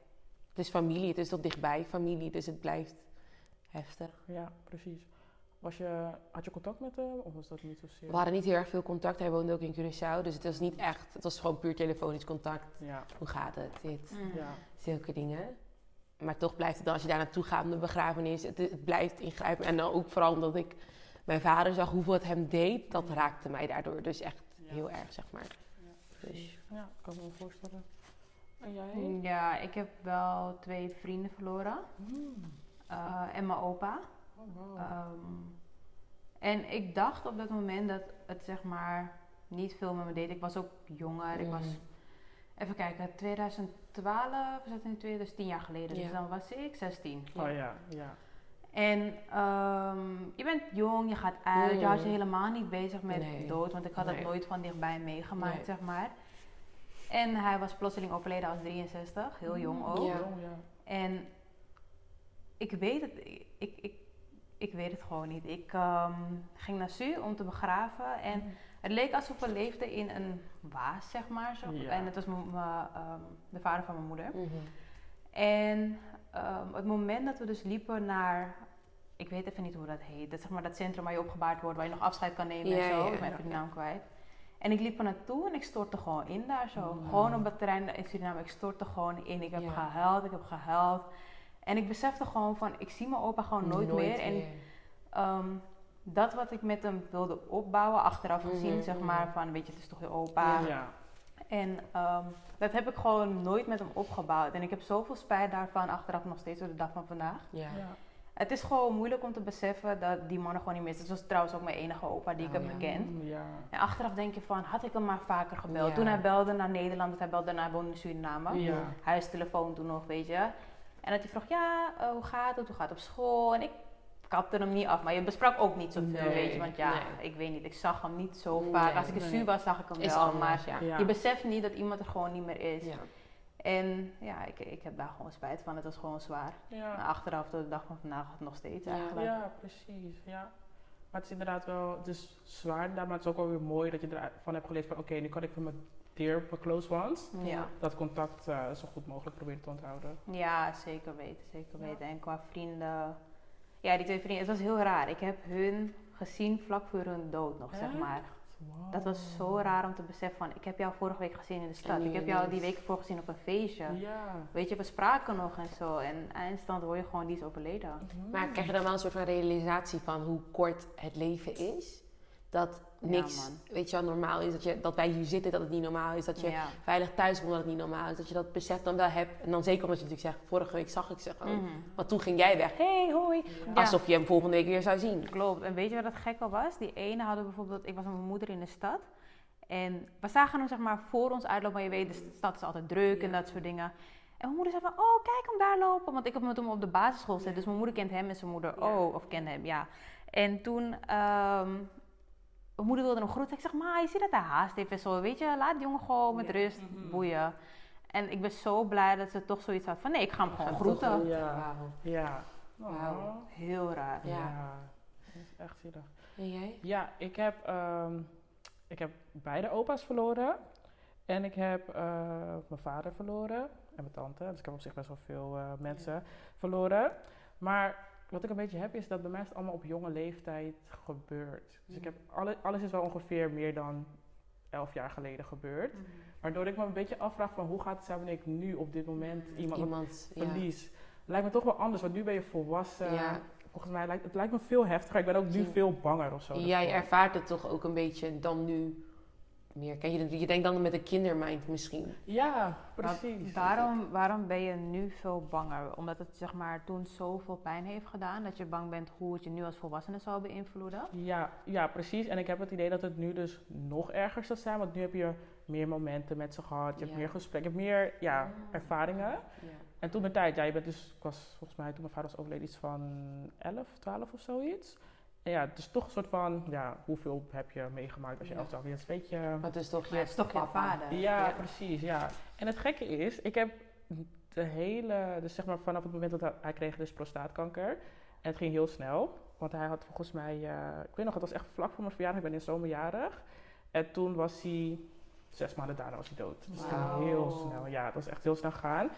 het is familie. Het is toch dichtbij familie, dus het blijft heftig.
Ja, precies. Was je, had je contact met hem of was dat niet zozeer?
We hadden niet heel erg veel contact. Hij woonde ook in Curaçao, dus het was niet echt... Het was gewoon puur telefonisch contact.
Ja,
Hoe gaat het? Dit.
Mm.
ja.
Zulke dingen. Maar toch blijft het dan, als je daar naartoe gaat om de begrafenis, het, het blijft ingrijpen. En dan ook vooral omdat ik mijn vader zag hoeveel het hem deed, dat raakte mij daardoor dus echt
Ja.
heel erg, zeg maar. Dus,
Ja, kan me wel voorstellen. En jij?
Mm, Ja, ik heb wel twee vrienden verloren.
Mm.
eh, en mijn opa.
Oh, wow.
Ehm, en ik dacht op dat moment dat het zeg maar niet veel met me deed. Ik was ook jonger. Ik was,
Mm.
even kijken, 2012, we zaten in 2010 jaar geleden. Dus dan was ik 16.
oh ja, ja.
En ehm, je bent jong, je gaat uit, je had je
Mm.
helemaal niet bezig met
Nee.
dood, want ik had
Nee.
het nooit van dichtbij meegemaakt,
Nee.
zeg maar. En hij was plotseling overleden als 63, heel jong ook.
Ja.
Jong, ja.
En ik weet het, ik, ik, ik weet het gewoon niet. Ik ehm, ging naar Su om te begraven en het leek alsof we leefden in een waas, zeg maar. Zo.
Ja.
En het was m- m- ehm, de vader van mijn moeder.
Mhm.
En ehm, het moment dat we dus liepen naar, ik weet even niet hoe dat heet, dat, zeg maar, dat centrum waar je opgebaard wordt, waar je nog afscheid kan nemen
Ja,
en zo.
ja,
ik ben even de naam kwijt. En ik liep er naartoe en ik stortte gewoon in daar zo. Gewoon op het terrein in Suriname, ik stortte gewoon in. Ik heb gehuild, ik heb gehuild. En ik besefte gewoon van, ik zie mijn opa gewoon nooit, meer. En ehm, dat wat ik met hem wilde opbouwen, achteraf gezien,
Mhm,
zeg
mhm.
maar, van weet je, het is toch je opa.
Ja.
Ja.
En ehm, dat heb ik gewoon nooit met hem opgebouwd. En ik heb zoveel spijt daarvan, achteraf nog steeds tot de dag van vandaag.
Ja.
Ja.
Het is gewoon moeilijk om te beseffen dat die man er gewoon niet meer is. Het was trouwens ook mijn enige opa die ik
Oh,
heb
ja.
gekend.
Mm, Ja.
En achteraf denk je van, had ik hem maar vaker gebeld.
Ja.
Toen hij belde naar Nederland, want hij belde naar woonde in Suriname.
Ja.
Huistelefoon toen nog, weet je. En dat hij vroeg, ja, eh, hoe gaat het? Hoe gaat het op school? En ik kapte hem niet af. Maar je besprak ook niet zoveel,
Nee,
weet je. Want ja,
nee.
ik weet niet, ik zag hem niet zo
Nee,
vaak. Als ik in
nee.
Su was, zag ik hem
Is
wel.
anders,
Maar
ja.
Ja.
je beseft niet dat iemand er gewoon niet meer is.
Ja.
En ja, ik, ik heb daar gewoon spijt van. Het was gewoon zwaar.
Ja.
Achteraf, tot de dag van vandaag, nog steeds
Ja.
eigenlijk.
Ja, precies. Ja. Maar het is inderdaad wel, het is zwaar maar het is ook wel weer mooi dat je ervan hebt geleerd van oké, nu kan ik van mijn dear, close ones,
Ja.
dat contact eh, zo goed mogelijk proberen te onthouden.
Ja, zeker weten, zeker
Ja.
weten. En qua vrienden, ja, die twee vrienden, het was heel raar. Ik heb hun gezien vlak voor hun dood nog, zeg maar.
Wow.
Dat was zo raar om te beseffen van, ik heb jou vorige week gezien in de stad. Ik heb jou die week voor gezien op een feestje.
Ja.
Weet je, we spraken nog en zo. En eindstand hoor je gewoon, die is overleden.
Maar krijg je dan wel een soort van realisatie van hoe kort het leven is? Dat niks, weet je wel, normaal is. Dat, je, dat wij hier zitten, dat het niet normaal is. Dat je
Ja.
veilig thuis komt, dat het niet normaal is. Dat je dat besef dan wel hebt. En dan zeker omdat je natuurlijk zegt, vorige week zag ik ze gewoon.
Mhm.
Want toen ging jij weg. Hey, hoi.
Ja.
Alsof je hem volgende week weer zou zien.
Klopt. En weet je wat het gekke was? Die ene hadden bijvoorbeeld, ik was met mijn moeder in de stad. En we zagen hem zeg maar voor ons uitlopen, maar je weet, de stad is altijd druk en dat soort dingen. En mijn moeder zei van, oh kijk hem daar lopen, want ik heb met hem op de basisschool zitten. Dus mijn moeder kent hem en zijn moeder, oh, of kent hem, ja. En toen, ehm, mijn moeder wilde hem groeten. Ik zeg, ma, je ziet dat hij haast heeft en zo, weet je, laat die jongen gewoon met
Ja.
rust,
Mhm.
boeien. En ik ben zo blij dat ze toch zoiets had van, nee, ik ga hem gewoon groeten.
toch-
Ja.
Wauw.
Ja.
Wauw.
Heel raar.
Ja.
Ja. Dat is echt zielig.
En jij?
Ja, ik heb, ehm, ik heb beide opa's verloren. En ik heb eh, mijn vader verloren. En mijn tante. Dus ik heb op zich best wel veel eh, mensen verloren. Maar wat ik een beetje heb is dat bij mij is het allemaal op jonge leeftijd gebeurd. Dus ik heb alle, alles is wel ongeveer meer dan elf jaar geleden gebeurd. Waardoor ik me een beetje afvraag van hoe gaat het zijn wanneer ik nu op dit moment iemand,
Iemand, ja.
verlies. Lijkt me toch wel anders, want nu ben je volwassen.
Ja.
Volgens mij lijkt het lijkt me veel heftiger. Ik ben ook nu veel banger of zo.
Jij ervaart het toch ook een beetje dan nu meer. Kijk, je, je denkt dan met een kindermind misschien.
Ja,
Maar
precies.
waarom, waarom ben je nu veel banger? Omdat het zeg maar toen zoveel pijn heeft gedaan dat je bang bent hoe het je nu als volwassene zou beïnvloeden?
Ja, ja, precies. En ik heb het idee dat het nu dus nog erger zal zijn. Want nu heb je meer momenten met ze gehad. Je hebt
Ja.
meer gesprekken. Je hebt meer ja, ervaringen.
Ja.
En toen de tijd, ja, je bent dus, ik was volgens mij toen mijn vader was overleden iets van 11, 12 of zoiets. En ja, het is toch een soort van, ja, hoeveel heb je meegemaakt als je
Ja.
11, 12 bent? Het is een beetje...
Maar het is toch je,
het is toch je
papa.
vader.
Ja,
Ja.
precies, ja. En het gekke is, ik heb de hele, dus zeg maar vanaf het moment dat hij, hij kreeg dus prostaatkanker. En het ging heel snel, want hij had volgens mij, eh, ik weet nog, het was echt vlak voor mijn verjaardag, ik ben in zomerjarig. En toen was hij, zes maanden daarna was hij dood. Dus het ging heel snel, ja, het was echt heel snel gaan.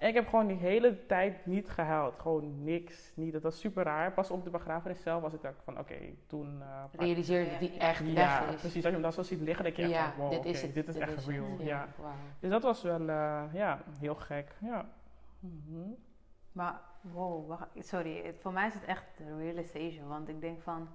En ik heb gewoon die hele tijd niet gehuild, gewoon niks, niet. Dat was super raar. Pas op de begrafenis zelf was ik dacht van, oké, toen... eh,
Realiseer dat die echt
ja,
weg is.
precies. Als je hem dan zo ziet liggen, denk je echt
Ja,
van, wow,
dit
oké,
is het.
dit is echt real.
het.
Ja. Dus dat was wel eh, ja, heel gek. Ja. Mhm.
Maar wow, wacht, sorry, voor mij is het echt de realization. Want ik denk van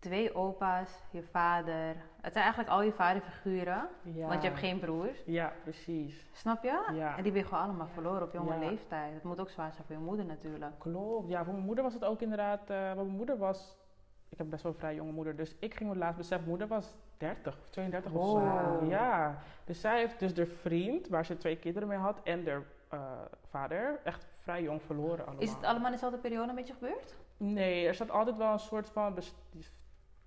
twee opa's, je vader. Het zijn eigenlijk al je vaderfiguren,
ja.
want je hebt geen broers.
Ja, precies.
Snap je?
Ja.
En die ben je gewoon allemaal verloren op jonge
Ja.
leeftijd. Het moet ook zwaar zijn voor je moeder natuurlijk.
Klopt. Ja, voor mijn moeder was het ook inderdaad. want mijn moeder was. Ik heb best wel een vrij jonge moeder. Dus ik ging me laatst beseffen, moeder was 30 of 32 of zo. Ja. Dus zij heeft dus de vriend, waar ze twee kinderen mee had, en de eh, vader, echt vrij jong verloren allemaal.
Is het allemaal in dezelfde periode een beetje gebeurd?
Nee, er zat altijd wel een soort van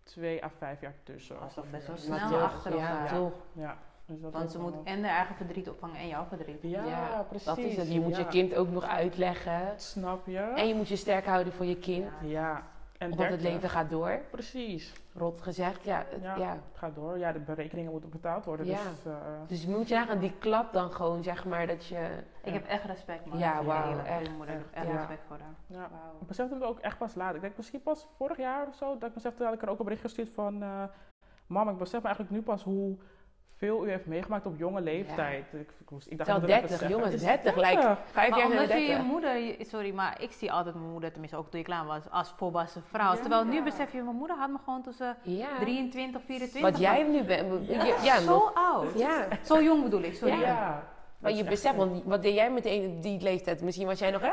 twee à vijf jaar tussen.
Dat is toch best wel snel
Maar toch,
achter
ja, toch.
Ja. Dus dat
Want ze moet en haar eigen verdriet opvangen en jouw verdriet.
Ja,
Ja,
precies.
Dat is het. Je moet je kind ook nog uitleggen.
Snap je?
En je moet je sterk houden voor je kind.
Ja. En
Want het
30.
leven gaat door.
Precies.
Rot gezegd, ja. het-
Ja.
ja.
Het gaat door. Ja, de berekeningen moeten betaald worden.
Ja.
Dus, eh,
Dus moet je nagaan, die klap dan gewoon, zeg maar, dat je...
Ik heb echt respect man.
Ja, wauw,
voor je
echt,
respect voor haar.
ja. Ik besefte het ook echt pas laat. Ik denk misschien pas vorig jaar of zo. Dat ik besefte, had ik er ook een bericht gestuurd van... eh mam, ik besef me eigenlijk nu pas hoe veel u heeft meegemaakt op jonge leeftijd. Ik, ik, moest- ik dacht
Tel
ik moet het even
30,
zeggen.
jongens,
Is
30
het
lijkt
30?
vijf
Maar
jaar
omdat je je
30.
moeder, sorry, maar ik zie altijd mijn moeder, tenminste ook toen ik klein was, als volwassen vrouw.
Ja.
Terwijl nu besef je, mijn moeder had me gewoon tussen
Ja.
23, 24.
Wat jij nu bent.
Ja.
Ja, ja,
zo oud.
Ja.
Zo jong bedoel ik, sorry.
Ja. Maar je beseft, want wat deed jij meteen die leeftijd? Misschien was jij nog... ah,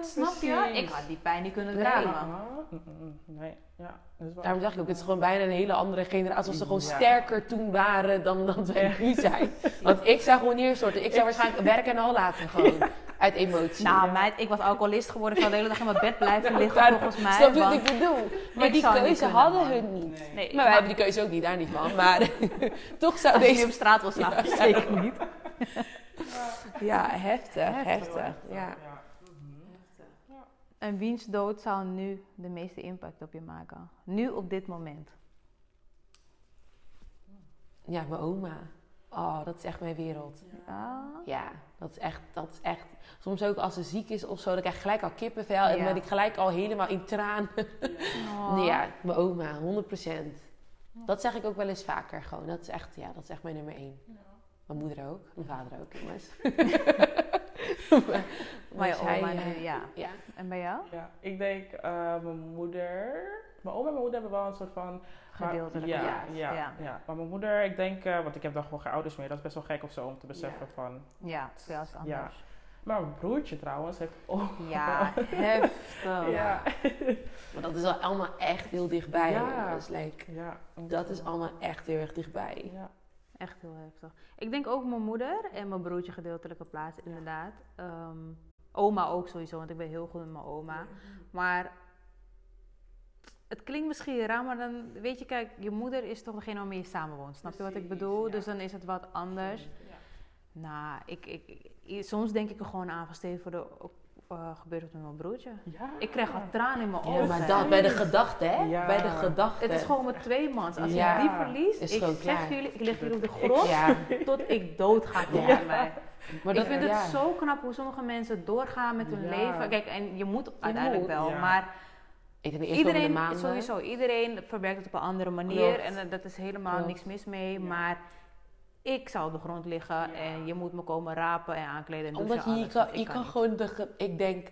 Snap je? Ik had die pijn niet kunnen dragen.
Ah, mm, mm, Nee, ja. Dat is wel
Daarom zeg ik ook, het is gewoon bijna een hele andere generatie. Alsof ze gewoon
Ja.
sterker toen waren dan dat wij nu zijn. Want ik zou gewoon neerstorten. Ik zou waarschijnlijk werken en al laten gewoon. Uit emotie.
Nou meid, ik was alcoholist geworden. Ik zou de hele dag in mijn bed blijven liggen volgens mij.
Snap je wat ik bedoel? Maar
Ik
die keuze
kunnen,
hadden
man.
hun niet.
Nee,
Maar wij hebben die keuze ook niet, daar niet van. Maar [laughs] toch zou
als
deze...
op straat wil slapen, zeker niet.
Ja, heftig,
Heftig.
Ja.
En wiens dood zou nu de meeste impact op je maken? Nu op dit moment.
ja, mijn oma. Oh, dat is echt mijn wereld.
Ja.
Ja, dat is echt, dat is echt. Soms ook als ze ziek is of zo, dan krijg ik gelijk al kippenvel. En
Ja.
ben ik gelijk al helemaal in tranen.
Oh. [laughs]
Nee, ja, mijn oma, 100%. Dat zeg ik ook wel eens vaker gewoon. Dat is echt, ja, dat is echt mijn nummer één. Mijn moeder ook, mijn vader ook, jongens. [laughs] maar,
Maar je oma nu, ja.
ja.
En bij jou?
Ja, ik denk eh, mijn moeder. Mijn oma en mijn moeder hebben wel een soort van.
Gedeeltelijk.
Ja,
ja.
ja, ja.
Ja.
Maar mijn moeder, ik denk, eh, want ik heb dan gewoon geen ouders meer. Dat is best wel gek of zo om te beseffen van.
Ja, voor jou is het
Ja.
anders.
Maar mijn broertje trouwens heeft ook
Ja, [laughs] heftig.
Ja. [laughs]
Maar dat is al allemaal echt heel dichtbij.
Ja.
Dat is, like,
ja.
dat is allemaal echt heel erg dichtbij.
Ja.
Echt heel heftig. Ik denk ook mijn moeder en mijn broertje gedeeltelijke plaats, inderdaad. Ehm, oma ook sowieso, want ik ben heel goed met mijn oma. Maar het klinkt misschien raar, maar dan weet je, kijk, je moeder is toch degene waarmee je samenwoont. Snap je wat ik bedoel? Dus dan is het wat anders. Nou, ik, ik, ik- soms denk ik er gewoon aan van voor de uh, gebeurt het met mijn broertje.
Ja.
Ik krijg wat tranen in mijn
Ja,
ogen.
maar dat bij de gedachte, hè?
Ja.
Bij de gedachte.
Het is gewoon met twee mans. Als
Ja.
ik die verlies,
Is
ik zeg
klaar.
jullie, ik lig jullie op de grond
Ja,
tot ik dood ga mij.
maar
ik vind het zo knap hoe sommige mensen doorgaan met hun
Ja.
leven. Kijk, en je moet uiteindelijk
moet,
wel,
ja.
maar
Ik denk
iedereen, sowieso, iedereen verwerkt het op een andere manier.
Klopt.
En eh, dat is helemaal
Klopt.
niks mis mee.
Ja.
Maar ik zou op de grond liggen
Ja.
en je moet me komen rapen en aankleden en.
Omdat je, je
alles,
kan, je kan gewoon de, ik denk,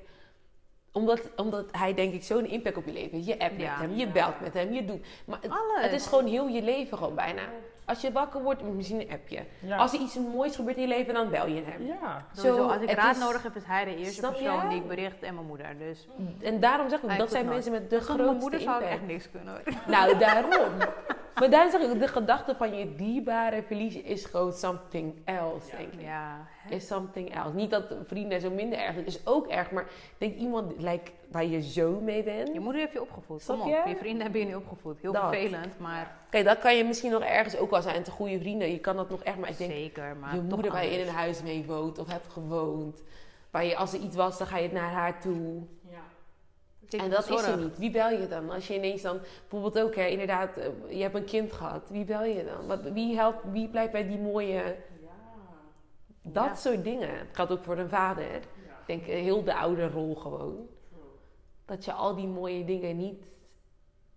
omdat, omdat hij denk ik zo'n impact op je leven heeft. Je appt
Ja.
met hem, je belt met hem, je doet. Maar het,
Alles.
het is gewoon heel je leven gewoon bijna. Als je wakker wordt, misschien een appje.
Ja.
Als er iets moois gebeurt in je leven, dan bel je hem.
ja.
Sowieso,
Zo,
als ik
het
raad
is-
nodig heb, is hij de eerste
Snap
persoon
je?
die ik bericht en mijn moeder. Dus
En daarom zeg ik
Hij
dat zijn
nooit.
mensen met de
zonder mijn
grootste
moeder zou
impact.
echt niks kunnen.
Nou, daarom. [laughs] maar daarom zeg ik, ook, de gedachte van je dierbare verliezen is gewoon something else, denk ik.
Ja, hè?
Is something else. Niet dat vrienden zo minder erg zijn, is ook erg. Maar ik denk iemand like, waar je zo mee bent.
je moeder heeft je opgevoed. Kom op,
je?
je vrienden hebben je niet opgevoed. Heel
Dat.
vervelend, maar
Kijk, dat kan je misschien nog ergens ook wel zijn te goede vrienden. Je kan dat nog echt, maar ik denk
zeker. Maar
je moeder waar je in een huis mee woont of hebt gewoond. Waar je, als er iets was, dan ga je naar haar toe.
Ja.
En dat is er niet. Wie bel je dan? Als je ineens dan, bijvoorbeeld ook, hè, inderdaad, eh, je hebt een kind gehad. Wie bel je dan? Wat, wie helpt, wie blijft bij die mooie, dat
Ja.
soort dingen. Het geldt ook voor een vader. Ik denk eh, heel de oude rol gewoon. Dat je al die mooie dingen niet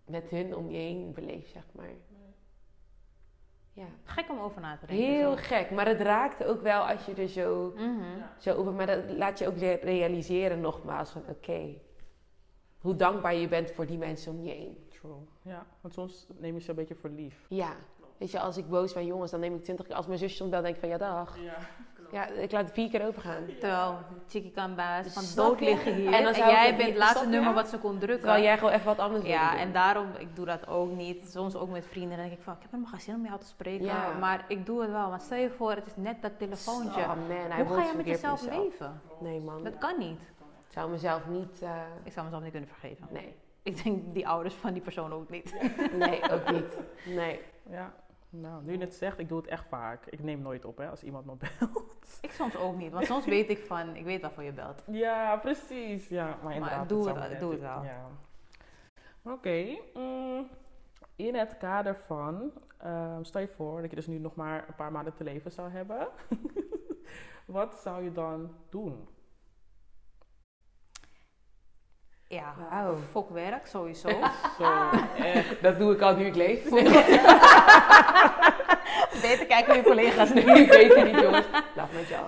met hun om je heen beleeft, zeg maar. Ja.
Gek om over na te denken.
Heel
zo.
gek, maar het raakt ook wel als je er zo,
Mhm.
zo over... Maar dat laat je ook re- realiseren nogmaals van oké, hoe dankbaar je bent voor die mensen om je heen.
True. Ja, want soms neem je ze een beetje voor lief.
Ja, weet je, als ik boos ben jongens, dan neem ik twintig keer... Als mijn zusje bel, denk ik van ja, dag.
Ja.
Ja, ik laat het vier keer overgaan.
Terwijl Chickie kan wijze van dood liggen hier.
En dan
En, jij bent het laatste nummer wat ze kon drukken.
Terwijl jij gewoon even wat anders wil
Ja,
doen.
en daarom, ik doe dat ook niet. Soms ook met vrienden. Dan denk ik van, ik heb helemaal geen zin om jou te spreken.
Ja.
Maar ik doe het wel. Maar stel je voor, het is net dat telefoontje.
Oh man, hij
Hoe ga je met jezelf leven?
Nee man,
Dat kan niet.
Ik zou mezelf niet... eh,
Ik zou mezelf niet kunnen vergeven.
nee,
Ik denk die ouders van die persoon ook niet. [laughs]
nee, ook niet. Nee.
Ja. Nou, nu je het zegt, ik doe het echt vaak. Ik neem nooit op hè, als iemand me [laughs] belt.
Ik soms ook niet. Want soms weet ik van, ik weet waarvoor je belt.
Ja, precies. Ja, maar inderdaad.
doe
zou
het- doe het wel.
Ja. Oké. mm, in het kader van, ehm, stel je voor dat je dus nu nog maar een paar maanden te leven zou hebben. [laughs] Wat zou je dan doen?
Ja,
Wauw.
fokwerk sowieso. [laughs]
Zo, echt.
Dat doe ik al nu ik leef. [laughs] [laughs]
Beter kijken naar je collega's nu.
ik weet het niet jongens. Laat met jou.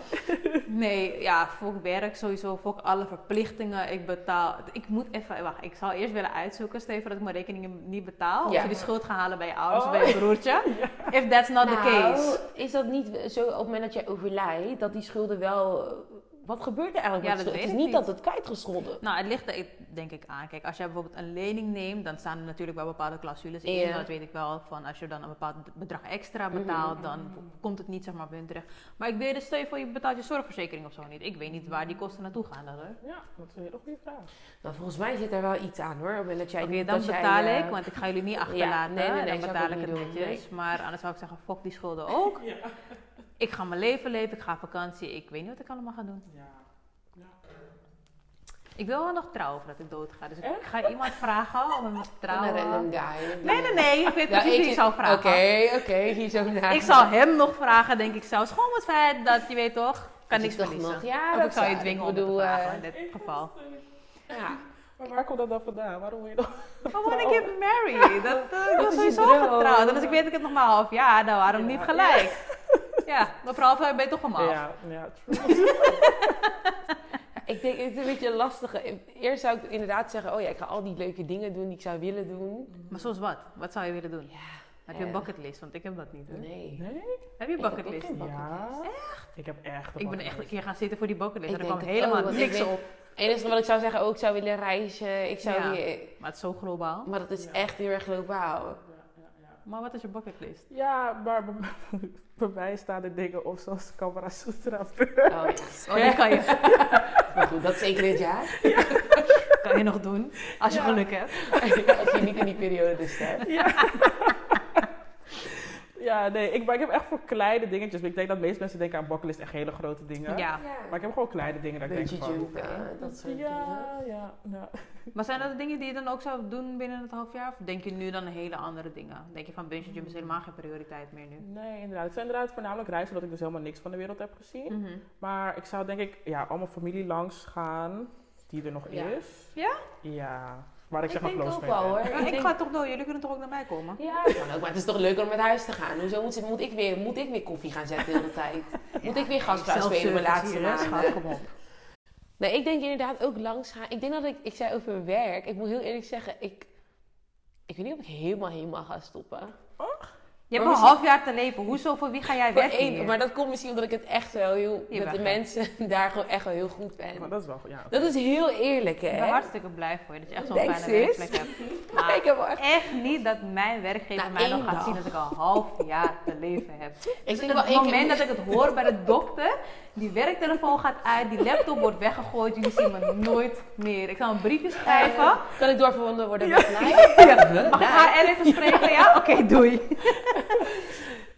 Nee, ja, fok werk sowieso, fok alle verplichtingen. Ik betaal, ik moet even, wacht, ik zal eerst willen uitzoeken, voor dat ik mijn rekeningen niet betaal. Of je die schuld gaat halen bij je ouders
Oh.
of bij je broertje. If that's not the case.
Nou, is dat niet zo op het moment dat jij overlijdt, dat die schulden wel... Wat gebeurt er eigenlijk
Ja,
met
dat?
Het is niet dat het kwijtgescholden.
Nou, het ligt er denk ik aan. Kijk, als jij bijvoorbeeld een lening neemt, dan staan er natuurlijk wel bepaalde clausules in.
Ja.
Dat weet ik wel. Van als je dan een bepaald bedrag extra betaalt, dan komt het niet zeg maar bij hun terecht. Maar ik weet het, stel je voor je betaalt je zorgverzekering of zo niet. Ik weet niet waar die kosten naartoe gaan dan hoor.
Ja, dat is een hele goede vraag.
Nou, volgens mij zit er wel iets aan hoor. Dat jij
dan
dat
betaal
eh,
ik, want ik ga jullie niet [laughs] achterlaten.
nee, nee, nee,
dan
ik
betaal ik het netjes. Maar anders zou ik zeggen, fok die schulden ook. [laughs] Ik ga mijn leven leven, ik ga op vakantie. Ik weet niet wat ik allemaal ga doen.
Ja.
Ik wil wel nog trouwen voordat ik dood ga. Dus ik ga iemand vragen om met me te
Een
trouwen.
random guy.
Nee, nee, nee. Ik weet
Ja,
precies wie ik zou vragen.
Oké, oké, hier zo naar.
Ik zou hem nog vragen, denk ik zelfs. Gewoon het feit dat, je weet toch, kan niks verliezen.
nog- ja,
of
dat
ik zou je dwingen
ik
om te
bedoel,
vragen
eh,
in dit geval.
Ja.
Maar waar komt dat dan vandaan? Waarom wil je dan?
Maar wanna get married? Dat, uh, ik
Dat
was
is
sowieso getrouwd. En als ik weet dat ik het nog maar een half jaar, dan waarom
Ja.
niet gelijk? Ja, mevrouw, ben je toch om af?
Ja, ja, [laughs] true.
Ik denk, het is een beetje lastig. Eerst zou ik inderdaad zeggen, oh ja, ik ga al die leuke dingen doen die ik zou willen doen.
Maar zoals wat? Wat zou je willen doen? Heb je een
Ja.
bucketlist? Want ik heb dat niet. Hoor.
Nee.
Nee?
Heb je een
Ik heb ook
bucketlist?
geen
Ja. Echt? Ik heb echt een
Ik ben echt een keer gaan zitten voor die bucketlist.
Ik
En er kwam helemaal
ik
niks op.
Het enige wat ik zou zeggen, ook ik zou willen reizen. Ik zou
Ja.
weer...
Maar het is zo globaal.
Maar dat is
Ja.
echt heel erg globaal.
Maar wat is je bucketlist?
Ja, maar bij, [laughs] bij mij staan er dingen op zoals Camera Sutra.
Oh ja.
Oh, die [laughs] kan je,
Maar goed, dat is één keer jaar.
kan je nog doen. Als je
Ja.
geluk hebt.
Als je niet in die periode dus hebt.
Ja, nee, ik, maar ik heb echt voor kleine dingetjes. Ik denk dat de meeste mensen denken aan bucketlist echt hele grote dingen.
Ja.
Maar ik heb gewoon kleine dingen dat ik denk
Bungee
van...
jumpen, dat soort dingen.
Ja, ja, ja.
Maar zijn dat de dingen die je dan ook zou doen binnen het half jaar? Of denk je nu dan hele andere dingen? Denk je van bungee jump is helemaal geen prioriteit meer nu?
Nee, inderdaad. Het zijn inderdaad voornamelijk reizen, omdat ik dus helemaal niks van de wereld heb gezien.
Mhm.
Maar ik zou denk ik, ja, allemaal familie langs gaan, die er nog
Ja.
is.
Ja?
Ja. Waar ik,
Ik
zeg maar
denk
close mee
wel
ben.
hoor.
Ja,
Ik
ik
denk-
ga toch door. Jullie kunnen toch ook naar mij komen?
Ja, ook. Maar het is toch leuker om met huis te gaan. Hoezo moet, moet, ik, weer, moet ik weer koffie gaan zetten de hele tijd? [laughs] Moet ik weer gastvrouw spelen mijn laatste maanden?
Kom op.
Nee, ik denk inderdaad ook langs gaan. Ik denk dat ik, ik zei over mijn werk. Ik moet heel eerlijk zeggen, ik, ik weet niet of ik helemaal, helemaal ga stoppen.
Je hebt
Maar
een
misschien-
half jaar te leven. Hoezo, voor wie ga jij
Voor
werken
één-
hier?
maar dat komt misschien omdat ik het echt wel heel,
Je
dat
bent
de
gek.
mensen [laughs] daar gewoon echt wel heel goed ben.
Maar dat is wel ja.
Dat is heel eerlijk, hè?
Ik ben hartstikke blij voor je dat je echt zo'n fijne
sis.
werkplek hebt.
Maar [laughs]
Maar
ik heb echt...
echt niet dat mijn werkgever mij nog gaat
dag.
zien dat ik al een half jaar te leven heb. [laughs]
Ik
Dus
denk
op
wel
het
één keer...
moment dat ik het hoor bij de dokter, die werktelefoon gaat uit, die laptop wordt weggegooid, jullie zien me nooit meer. Ik zal een briefje schrijven.
Kan ik doorverbonden worden met mij?
Ja. Mag ik haar even spreken? Ja? Oké, doei. [laughs]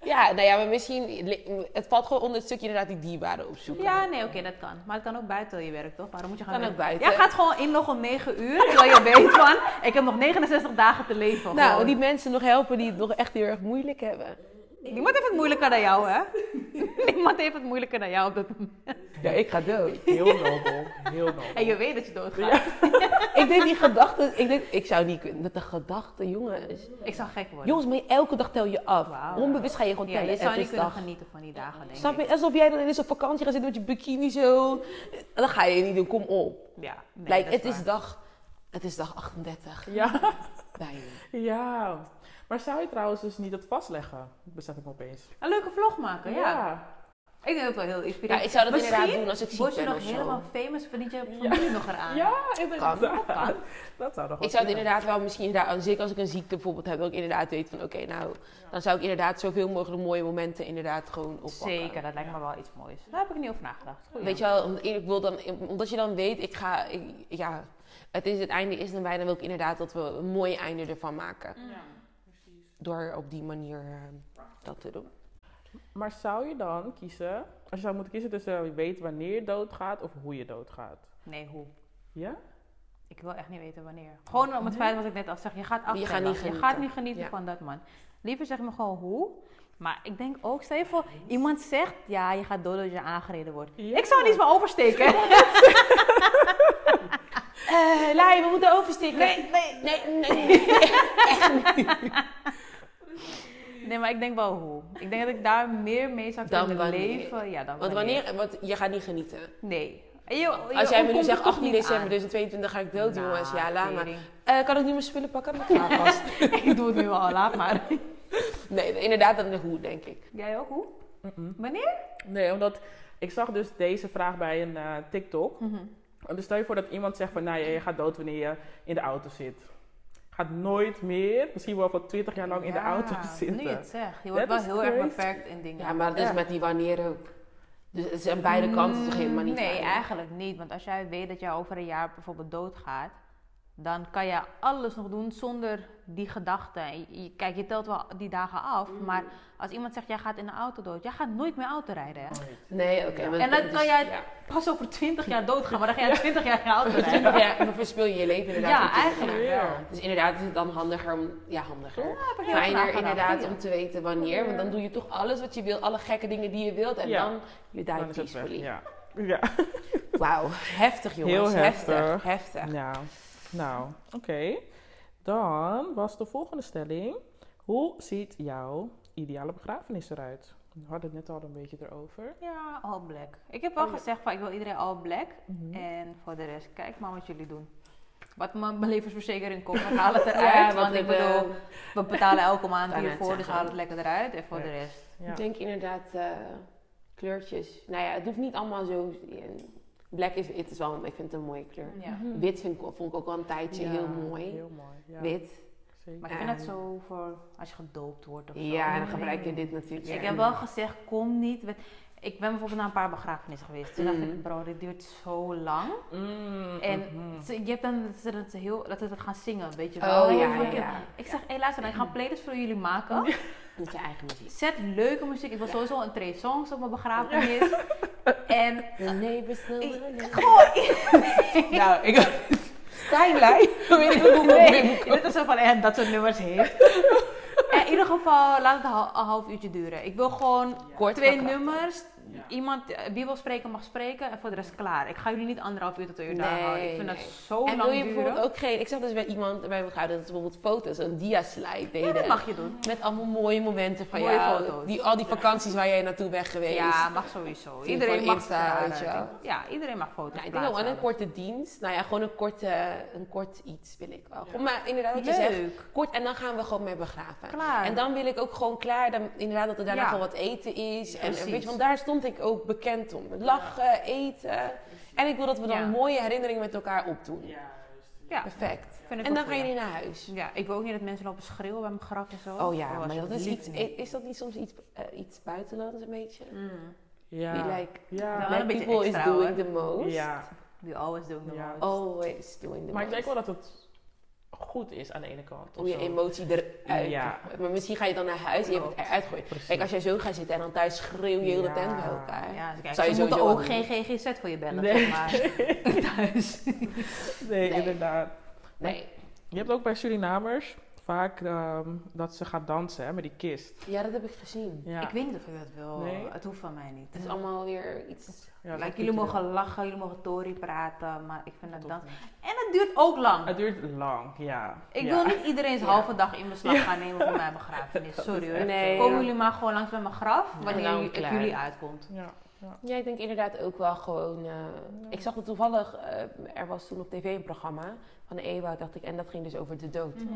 Ja, nou ja, maar misschien... Het valt gewoon onder het stukje inderdaad die dierbaren opzoeken.
Ja, nee, oké, dat kan. Maar het kan ook buiten je werk, toch? Waarom moet je gaan
Kan ook buiten.
Jij gaat gewoon inloggen om 9 uur, terwijl je weet van, ik heb nog 69 dagen te leven.
Nou,
gewoon.
die mensen nog helpen die het nog echt heel erg moeilijk hebben.
Niemand heeft het moeilijker dan jou, hè? [laughs] Niemand heeft het moeilijker dan jou op dat moment.
Ja, ik ga dood.
Heel nobel, heel nobel.
En je weet dat je doodgaat. [laughs]
ik denk die gedachten... Ik denk, ik zou niet kunnen. Met de gedachten, jongens.
Ik zou gek worden.
Jongens, maar elke dag tel je af. Onbewust ga je gewoon
ja,
tellen.
je zou niet kunnen
dag.
genieten van die dagen, denk
Snap
ik.
je? Alsof jij dan ineens op vakantie gaat zitten met je bikini zo. Dan ga je niet doen, kom op.
Ja, nee,
Like, het, is dag, het is dag 38.
Ja,
Bijna.
ja. Maar zou je trouwens dus niet het vastleggen? Besef ik me opeens.
Een leuke vlog maken, ja. Ik denk dat het wel heel inspirerend
Ja, ik zou dat
Misschien
inderdaad doen als ik ziek
Word je
ben
nog
of zo.
helemaal famous, verdient je familie nog eraan.
Ja, inderdaad.
Kan.
Kan.
Dat zou nog
Ik zou het inderdaad wel misschien, inderdaad, zeker als ik een ziekte bijvoorbeeld heb, dat ik inderdaad weet van oké, nou, dan zou ik inderdaad zoveel mogelijk mooie momenten inderdaad gewoon oppakken.
Zeker, dat lijkt me wel iets moois. Daar heb ik niet over nagedacht. Goeie.
Weet je wel, omdat ik wil dan, omdat je dan weet, ik ga, ik- ja, het is het einde is dan bijna, wil ik inderdaad dat we een mooi einde ervan maken. Door op die manier eh, dat te doen.
Maar zou je dan kiezen, als je zou moeten kiezen tussen je weet wanneer je doodgaat of hoe je doodgaat?
Nee, hoe?
Ja?
Ik wil echt niet weten wanneer. Gewoon om het feit wat ik net al zeg. Je gaat
Je
aftellen.
gaat niet
Je
genieten.
gaat niet genieten
Ja.
van dat man. Liever zeg me gewoon hoe. Maar ik denk ook, stel je voor, iemand zegt, ja, je gaat dood als je aangereden wordt.
Ja.
Ik zou niet meer oversteken. [laughs]
Eh, Lai, we moeten oversteken.
Nee, nee.
Nee, nee, nee. [laughs]
Nee, maar ik denk wel hoe. Ik denk dat ik daar meer mee zou kunnen leven. Ja, dan
Want wanneer, want je gaat niet genieten.
Nee. En je- je
Als jij me nu zegt
er toch
18
niet
december
aan.
2022 ga ik dood,
Nou,
jongens. Ja, laat maar. Eh, kan ik nu mijn spullen pakken? Ik ga vast. [laughs]
ik doe het nu al, laat maar. [laughs]
Nee, inderdaad, dan de hoe, denk ik.
Jij ook hoe?
Mm-mm.
Wanneer?
Nee, omdat ik zag dus deze vraag bij een eh, TikTok.
Mhm.
En dus stel je voor dat iemand zegt van, nou ja, je gaat dood wanneer je in de auto zit. Gaat nooit meer, misschien wel voor 20 jaar lang in de auto [laughs] zitten.
Nu je het zegt. Je wordt
Dat
wel heel erg beperkt in dingen.
Ja, maar dat is
Ja.
met die wanneer ook. Dus het is aan beide kanten toch helemaal niet
Nee, eigenlijk niet. Want als jij weet dat je over een jaar bijvoorbeeld doodgaat, dan kan je alles nog doen zonder die gedachten. Kijk, je telt wel die dagen af,
Mm.
maar als iemand zegt, jij gaat in de auto dood, jij gaat nooit meer auto rijden. Hè?
Nee, oké.
En dan
dus-
kan jij
Ja.
pas over 20 jaar doodgaan, maar dan ga [laughs] je 20 jaar geen auto rijden.
Ja, dan verspil je je leven inderdaad.
Ja,
voor 20
eigenlijk.
Ja.
Dus inderdaad is het dan handiger om... Ja, handiger. Fijner inderdaad om te weten wanneer. Want dan doe je toch alles wat je wil. Alle gekke dingen die je wilt. En
Ja.
dan je
weg.
peacefully.
Ja. [laughs] Ja.
Wauw, heftig jongens.
Heel
heftig.
heftig.
Heftig.
Nou, oké. Dan was de volgende stelling. Hoe ziet jouw ideale begrafenis eruit? We hadden het net al een beetje erover.
Ja, all black. Ik heb wel
Oh, ja.
gezegd van ik wil iedereen all black.
Mhm.
En voor de rest, kijk maar wat jullie doen. wat mijn levensverzekering kost, dan [laughs] haal het
Ja,
eruit.
wat
want ik
we-
bedoel, we betalen elke [laughs] maand hiervoor, dus haal het lekker eruit. En voor
Ja.
de rest.
Ja.
Ik denk inderdaad eh, kleurtjes. Nou ja, het hoeft niet allemaal zo... Black is, het is wel, ik vind het een mooie kleur.
Ja.
Mhm.
Wit vind ik, vond ik ook wel een tijdje
Ja,
heel mooi.
Heel mooi. Ja,
Wit.
zeker.
Maar ik vind het zo voor als je gedoopt wordt of zo.
Ja, en dan gebruik je dit natuurlijk.
Ik heb wel gezegd, kom niet. met- Ik ben bijvoorbeeld naar een paar begrafenissen geweest. Toen dacht ik, bro, dit duurt zo lang.
Mm,
En
mhm.
ze- je hebt dan dat ze heel, dat ze dat gaan zingen, weet je wel.
Oh ja, ja, ja.
Ik zeg, hé luister, dan, ik ga een playlist voor jullie maken.
Met je eigen muziek.
Zet leuke muziek. Ik wil sowieso een Trey Songs op mijn begrafenis. En
The neighbors
Ik- gewoon... [laughs]
Nou, ik... Timeline? [laughs] Weet ik hoe
Nee, dit is zo van, en dat soort nummers heeft. In ieder geval, laat het een hal- een half uurtje duren. Ik wil gewoon
Kort
twee nummers. Iemand eh, Bibel spreken mag spreken en voor de rest klaar. Ik ga jullie niet anderhalf uur tot twee uur daar houden. Ik vind
nee.
dat zo
En wil
lang
je
duren.
bijvoorbeeld ook geen... Ik zag dus bij iemand bij mijn vrouw dat ze bijvoorbeeld foto's, een dia-slide deden.
Ja, dat mag je doen.
Met allemaal mooie momenten van
Mooie
jou.
foto's.
Die, al die vakanties waar jij naartoe bent geweest.
Ja, mag sowieso.
Je
Iedereen mag
Insta,
ja,
weet je wel.
Ja, iedereen mag foto's
Ja, ik denk wel een korte dienst. Nou ja, gewoon een, korte, een kort iets wil ik wel. Maar inderdaad wat je zegt. Kort en dan gaan we gewoon mee begraven.
Klaar.
En dan wil ik ook gewoon klaar, dan, inderdaad dat er daarna gewoon wat eten is. En, en weet je, want daar stond ik ook bekend om. Lachen, eten. En ik wil dat we dan
Ja.
mooie herinneringen met elkaar opdoen.
Ja,
Perfect.
vind ik
En dan ga je niet naar huis.
Ja, ik wil ook niet dat mensen lopen schreeuwen bij mijn graf en zo.
Oh ja, maar dat is iets,
niet.
is dat niet soms iets, eh, iets buitenlands een beetje?
Mm.
Ja.
Be like,
ja.
black people is doing
hoor.
the most.
ja.
We always do the
Ja.
most.
Always doing the
Maar ik
most.
denk wel dat het goed is aan de ene kant. of
Hoe je
zo.
emotie eruit.
Ja.
Maar misschien ga je dan naar huis en je hebt het eruit gegooid.
Precies.
Kijk, als jij zo gaat zitten en dan thuis schreeuw je heel de tent bij elkaar.
Ja, dus kijk,
Zou je
ze moeten ook geen GGZ voor je bellen,
Nee.
zeg maar. [laughs] Thuis.
Nee,
Nee.
inderdaad.
Nee.
Je hebt ook bij Surinamers vaak ehm, dat ze gaan dansen hè, met die kist.
Ja, dat heb ik gezien.
Ja.
Ik weet niet of ik dat wil.
Nee?
Het hoeft van mij niet.
Het is allemaal weer iets...
Ja,
Like, jullie mogen lachen, jullie mogen tori praten, maar ik vind dat. En het duurt ook lang.
Het duurt lang, ja.
Ik
ja.
wil niet iedereen's [laughs]
Ja.
halve dag in beslag gaan nemen voor mijn begrafenis. [laughs] Sorry hoor.
Nee.
Komen jullie maar gewoon langs bij mijn graf, wanneer
klaar.
jullie uitkomt.
Ja, ja.
Ja, ik denk inderdaad ook wel gewoon... eh, Ik zag het toevallig, eh, er was toen op tv een programma van Ewout, dacht ik, en dat ging dus over de dood.
Mhm.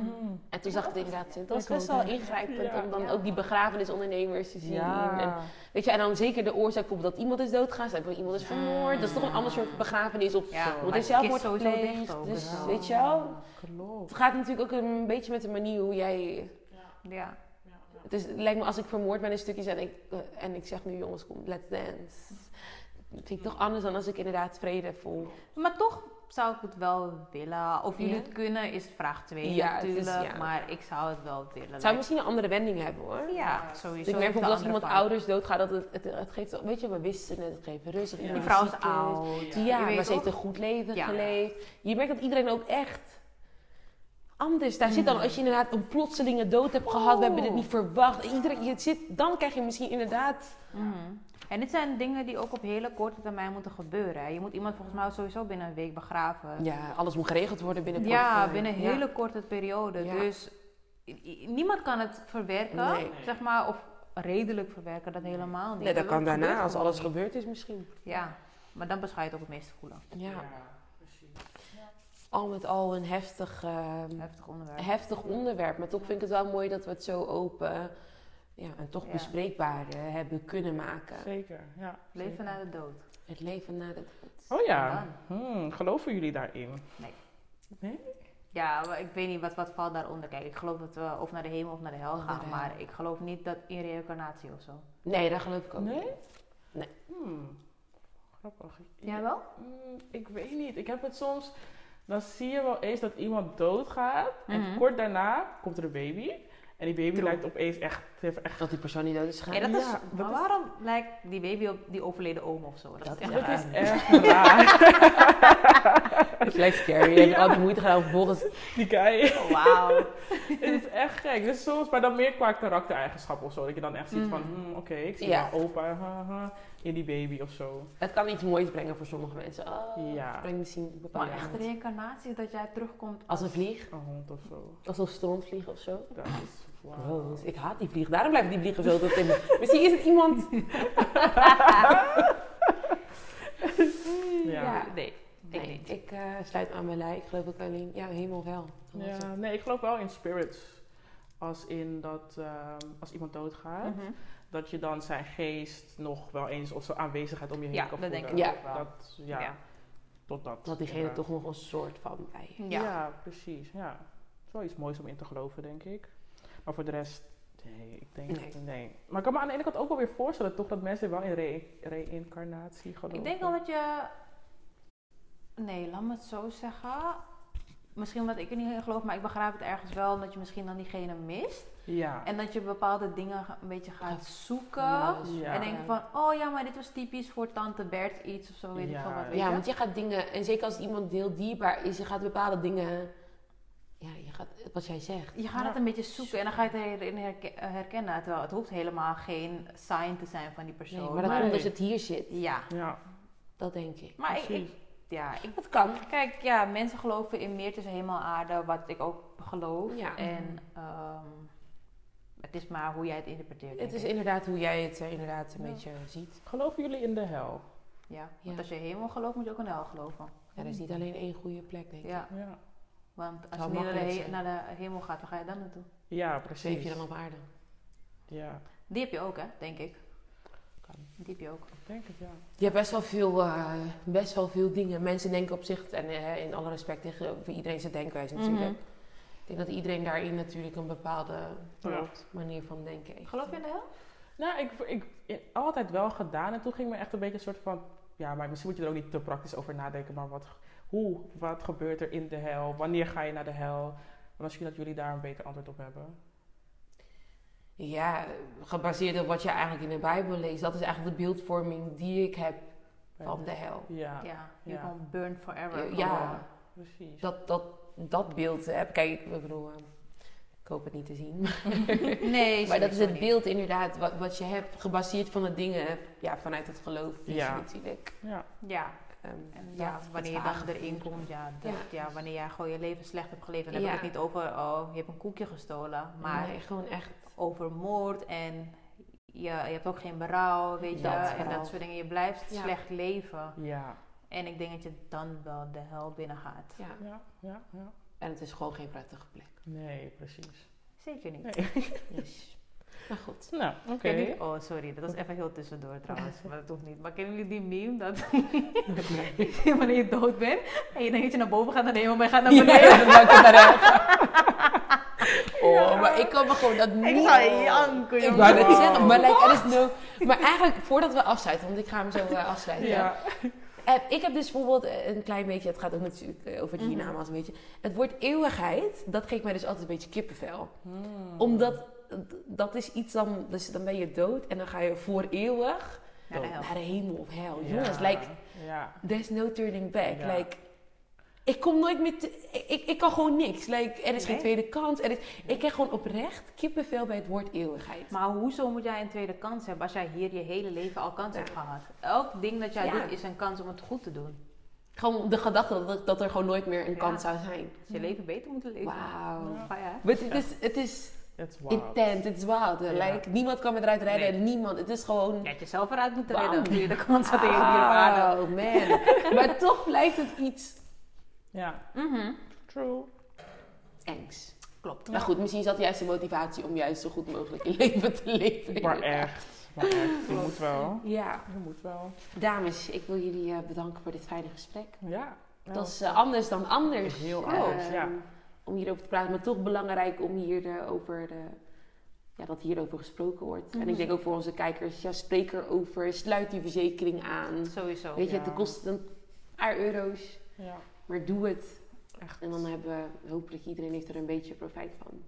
En toen zag ik het inderdaad, het was best
ook,
wel ingrijpend
Ja.
om dan ook die begrafenisondernemers te zien.
Ja.
En, weet je, en dan zeker de oorzaak bijvoorbeeld dat iemand is doodgegaan, dat iemand is vermoord. Dat is toch een ander soort begrafenis of
Ja,
wordt
maar
er
de
zelf wordt gepleegd. Dus
dus-
weet je wel,
Klopt.
het gaat natuurlijk ook een beetje met de manier hoe jij...
Ja.
Het, lijkt me als ik vermoord ben in stukjes en ik, eh, en ik zeg nu jongens kom, let's dance. Dat vind ik toch anders dan als ik inderdaad vrede voel.
Maar toch zou ik het wel willen. Of jullie
Ja?
het kunnen is vraag 2
Ja, is-
natuurlijk.
ja.
Maar ik zou het wel willen.
Het zou misschien een andere wending hebben hoor.
Ja, sowieso.
Dus ik merk
een
als iemand ouders doodgaat, dat het, het, het geeft, weet je, we wisten het, het geeft rust.
Die vrouw is oud.
Ja, maar ze heeft een goed leven geleefd. Je merkt dat iedereen ook echt anders daar zit dan als je inderdaad een plotselinge dood hebt gehad. We hebben dit niet verwacht. Iedereen, je zit, dan krijg je misschien inderdaad...
Mhm. En dit zijn dingen die ook op hele korte termijn moeten gebeuren. Je moet iemand volgens mij sowieso binnen een week begraven.
Ja, alles moet geregeld worden binnen kort,
Ja,
eh,
binnen een
ja.
hele korte periode.
Ja.
Dus niemand kan het verwerken,
Nee.
zeg maar, of redelijk verwerken, dat helemaal niet.
Nee, dat kan daarna, als alles
niet.
gebeurd is misschien.
Ja, maar dan beschouw je het ook het meest voelen.
Ja. Al met al een heftig, ehm,
Heftig onderwerp.
heftig onderwerp. Maar toch vind ik het wel mooi dat we het zo open ja, en toch
Ja.
bespreekbaar eh, hebben kunnen maken.
Zeker, ja.
Leven
zeker.
na de dood.
Het leven na de dood.
Oh ja, hmm, geloven jullie daarin?
Nee.
Nee?
Ja, maar ik weet niet wat, wat valt daaronder. Kijk, ik geloof dat we of naar de hemel of naar de hel gaan.
de
Maar ik geloof niet dat in reïncarnatie of zo.
Nee, daar geloof ik ook
Nee?
niet. Nee.
Hmm, Grappig.
Jij wel?
Mm, ik weet niet. Ik heb het soms... Dan zie je wel eens dat iemand doodgaat. En
Mhm.
kort daarna komt er een baby. En die baby
True.
lijkt opeens echt... heeft echt
Dat die persoon niet dood is gegaan.
Ja, dat
Ja,
is,
dat
maar
is-
waarom lijkt die baby op die overleden oom of zo? Dat,
Dat
is echt
dat
raar.
is echt raar. [laughs]
Het lijkt scary. Je hebt al die moeite gedaan om vervolgens...
Die guy.
Oh, Wauw. [laughs]
Het is echt gek. Dus soms, maar dan meer qua karaktereigenschappen of zo. Dat je dan echt ziet van,
Mhm.
hmm, oké, ik zie
Ja.
wel opa in die baby of zo.
Het kan iets moois brengen voor sommige mensen. Oh,
Ja.
Het brengt misschien bepaalde...
Maar echt reïncarnatie dat jij terugkomt
Als een vlieg.
Een hond of zo.
Als een strontvlieg of zo.
Dat is.
Gross. Ik haat die vlieg. Daarom blijven die vliegen zo tot in me. Misschien is het iemand... [laughs]
Ja.
Ja. Nee. Ik
nee,
niet.
ik eh, sluit me aan mijn lijn. Ik geloof ook alleen, ja, helemaal wel.
Ja, nee, ik geloof wel in spirits. Als in dat ehm, als iemand doodgaat,
Mhm.
Dat je dan zijn geest nog wel eens of zijn aanwezigheid om je heen
Ja,
kan
dat
voelen.
denk ik
Ja.
Dat, ja,
Ja.
tot dat.
Dat diegene toch nog een soort van bij.
Ja.
Ja.
precies. Ja. Het is wel iets moois om in te geloven, denk ik. Maar voor de rest, nee, ik denk
Nee.
nee. Maar ik kan me aan de ene kant ook wel weer voorstellen toch dat mensen wel in re- reïncarnatie geloven.
Ik denk wel dat je. Nee, laat me het zo zeggen. Misschien omdat ik er niet in geloof, maar ik begrijp het ergens wel. Dat je misschien dan diegene mist.
Ja.
En dat je bepaalde dingen een beetje gaat zoeken.
Ja.
En denk van, oh ja, maar dit was typisch voor tante Bert iets of zo, weet ik
Ja,
veel wat. Weet
Ja,
je?
want je gaat dingen, en zeker als iemand heel dierbaar is, je gaat bepaalde dingen, ja, je gaat, wat jij zegt.
Je gaat het een beetje zoeken en dan ga je het erin herke- herkennen. Terwijl het hoeft helemaal geen sign te zijn van die persoon.
Nee, maar dat komt dus het hier zit.
Ja,
Ja,
Dat denk ik.
maar ik, ik- ja, ik,
Dat kan.
kijk, ja, mensen geloven in meer tussen hemel en aarde, wat ik ook geloof.
Ja.
En ehm, het is maar hoe jij het interpreteert.
Het is
ik.
inderdaad hoe jij het eh, inderdaad een
Ja.
beetje ziet.
Geloven jullie in de hel?
Ja,
Ja.
want als je hemel gelooft, moet je ook in de hel geloven.
Ja, er is niet alleen één goede plek, denk ik.
Ja,
Ja,
want als je naar de, he- naar de hemel gaat, waar ga je dan naartoe?
ja precies.
Zweef je dan op aarde?
Ja,
Die heb je ook, hè, denk ik.
Kan.
Die heb je ook.
ik denk het, ja.
Je hebt best wel veel, eh, best wel veel dingen. Mensen denken op zich, en eh, in alle respect tegenover iedereen zijn denkwijze natuurlijk.
Mhm.
Ik denk dat iedereen daarin natuurlijk een bepaalde manier van denken heeft.
Geloof je in de hel?
Nou, ik, ik, ik altijd wel gedaan. En toen ging me echt een beetje een soort van... Ja, maar misschien moet je er ook niet te praktisch over nadenken. Maar wat, hoe, wat gebeurt er in de hel? Wanneer ga je naar de hel? En misschien dat jullie daar een beter antwoord op hebben.
Ja, gebaseerd op wat je eigenlijk in de Bijbel leest. Dat is eigenlijk de beeldvorming die ik heb van de hel.
Ja,
Ja, je
Ja.
kan burn forever.
Ja,
precies.
dat, dat, dat beeld heb. Kijk, ik bedoel, eh, ik hoop het niet te zien. [laughs]
Nee,
maar dat is het
niet.
beeld inderdaad, wat, wat je hebt, gebaseerd van de dingen, ja, vanuit het geloof.
Ja.
natuurlijk.
Ja,
Ja,
Ehm,
en
dat-
ja, wanneer je dan erin komt, ja, dat,
Ja.
ja. wanneer jij gewoon je leven slecht hebt geleefd, dan heb
Ja.
ik het niet over, oh, je hebt een koekje gestolen, maar
Nee, gewoon echt.
Over moord en je, je hebt ook geen berouw, weet je,
Dat
en dat soort dingen. Je blijft
Ja.
slecht leven
ja,
en ik denk dat je dan wel de hel binnen gaat.
Ja.
ja, ja, ja.
En het is gewoon geen prettige plek.
Nee, precies.
Zeker niet.
Nee. [laughs]
Maar goed.
Nou, oké.
Oh, sorry, dat was even heel tussendoor trouwens, [laughs] maar dat hoeft niet. Maar kennen jullie die meme dat [laughs] wanneer je dood bent en je denkt dat je naar boven gaat naar de hemel, maar je gaat naar beneden?
Ja, dan maak ik het eruit. Oh, maar ik kan me gewoon dat niet...
Ik zou janken,
Ik wou het
Wow.
zeggen, maar like, er is no... Maar eigenlijk, voordat we afsluiten, want ik ga hem zo eh, afsluiten.
Ja.
Eh, ik heb dus bijvoorbeeld eh, een klein beetje, het gaat ook natuurlijk over die
Mhm.
hiernamaals een beetje. Het woord eeuwigheid, dat geeft mij dus altijd een beetje kippenvel.
Hmm.
Omdat, dat is iets dan, dus dan ben je dood en dan ga je voor eeuwig
Naar de hel.
naar de hemel of hel.
Ja,
Jongens, like,
Ja,
there's no turning back.
Ja.
Like, ik kom nooit meer te- ik, ik, kan gewoon niks. Like, er is geen tweede kans. Er is, ik krijg gewoon oprecht kippenvel bij het woord eeuwigheid.
Maar hoezo moet jij een tweede kans hebben als jij hier je hele leven al kans
Ja.
hebt gehad? Elk ding dat jij
Ja.
doet is een kans om het goed te doen.
Gewoon de gedachte dat, dat er gewoon nooit meer een
Ja.
kans zou zijn.
Dus je leven beter moeten leven.
Wauw. Maar het is, het is
it's wild.
intens, het is wild. Like, niemand kan me eruit redden,
Nee.
niemand. Het is gewoon...
Je had jezelf eruit moeten redden je de kans had hier.
Oh man. maar toch blijft het iets
Ja,
Mhm.
true.
engs.
Klopt.
Maar goed, misschien is dat juist de motivatie om juist zo goed mogelijk je leven te leven.
Maar echt, maar echt. Je moet wel.
Ja.
Je moet wel.
Dames, ik wil jullie eh, bedanken voor dit fijne gesprek.
Ja.
Dat is eh, anders dan anders.
Heel
Ehm,
anders, ja.
Om hierover te praten, maar toch belangrijk om hier eh, de, ja, dat hierover gesproken wordt. En
Mhm.
ik denk ook voor onze kijkers, ja, spreek erover, sluit die verzekering aan.
Sowieso.
Weet je,
ja.
het kost een paar euro's,
Ja,
maar doe het.
echt.
En dan hebben we, hopelijk iedereen heeft er een beetje profijt van.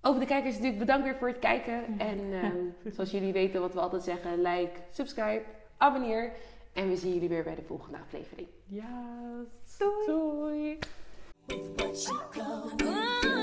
Over de kijkers natuurlijk bedankt weer voor het kijken. En ehm, [laughs] zoals jullie weten wat we altijd zeggen, like, subscribe, abonneer. En we zien jullie weer bij de volgende aflevering.
Ja.
Doei.
Doei.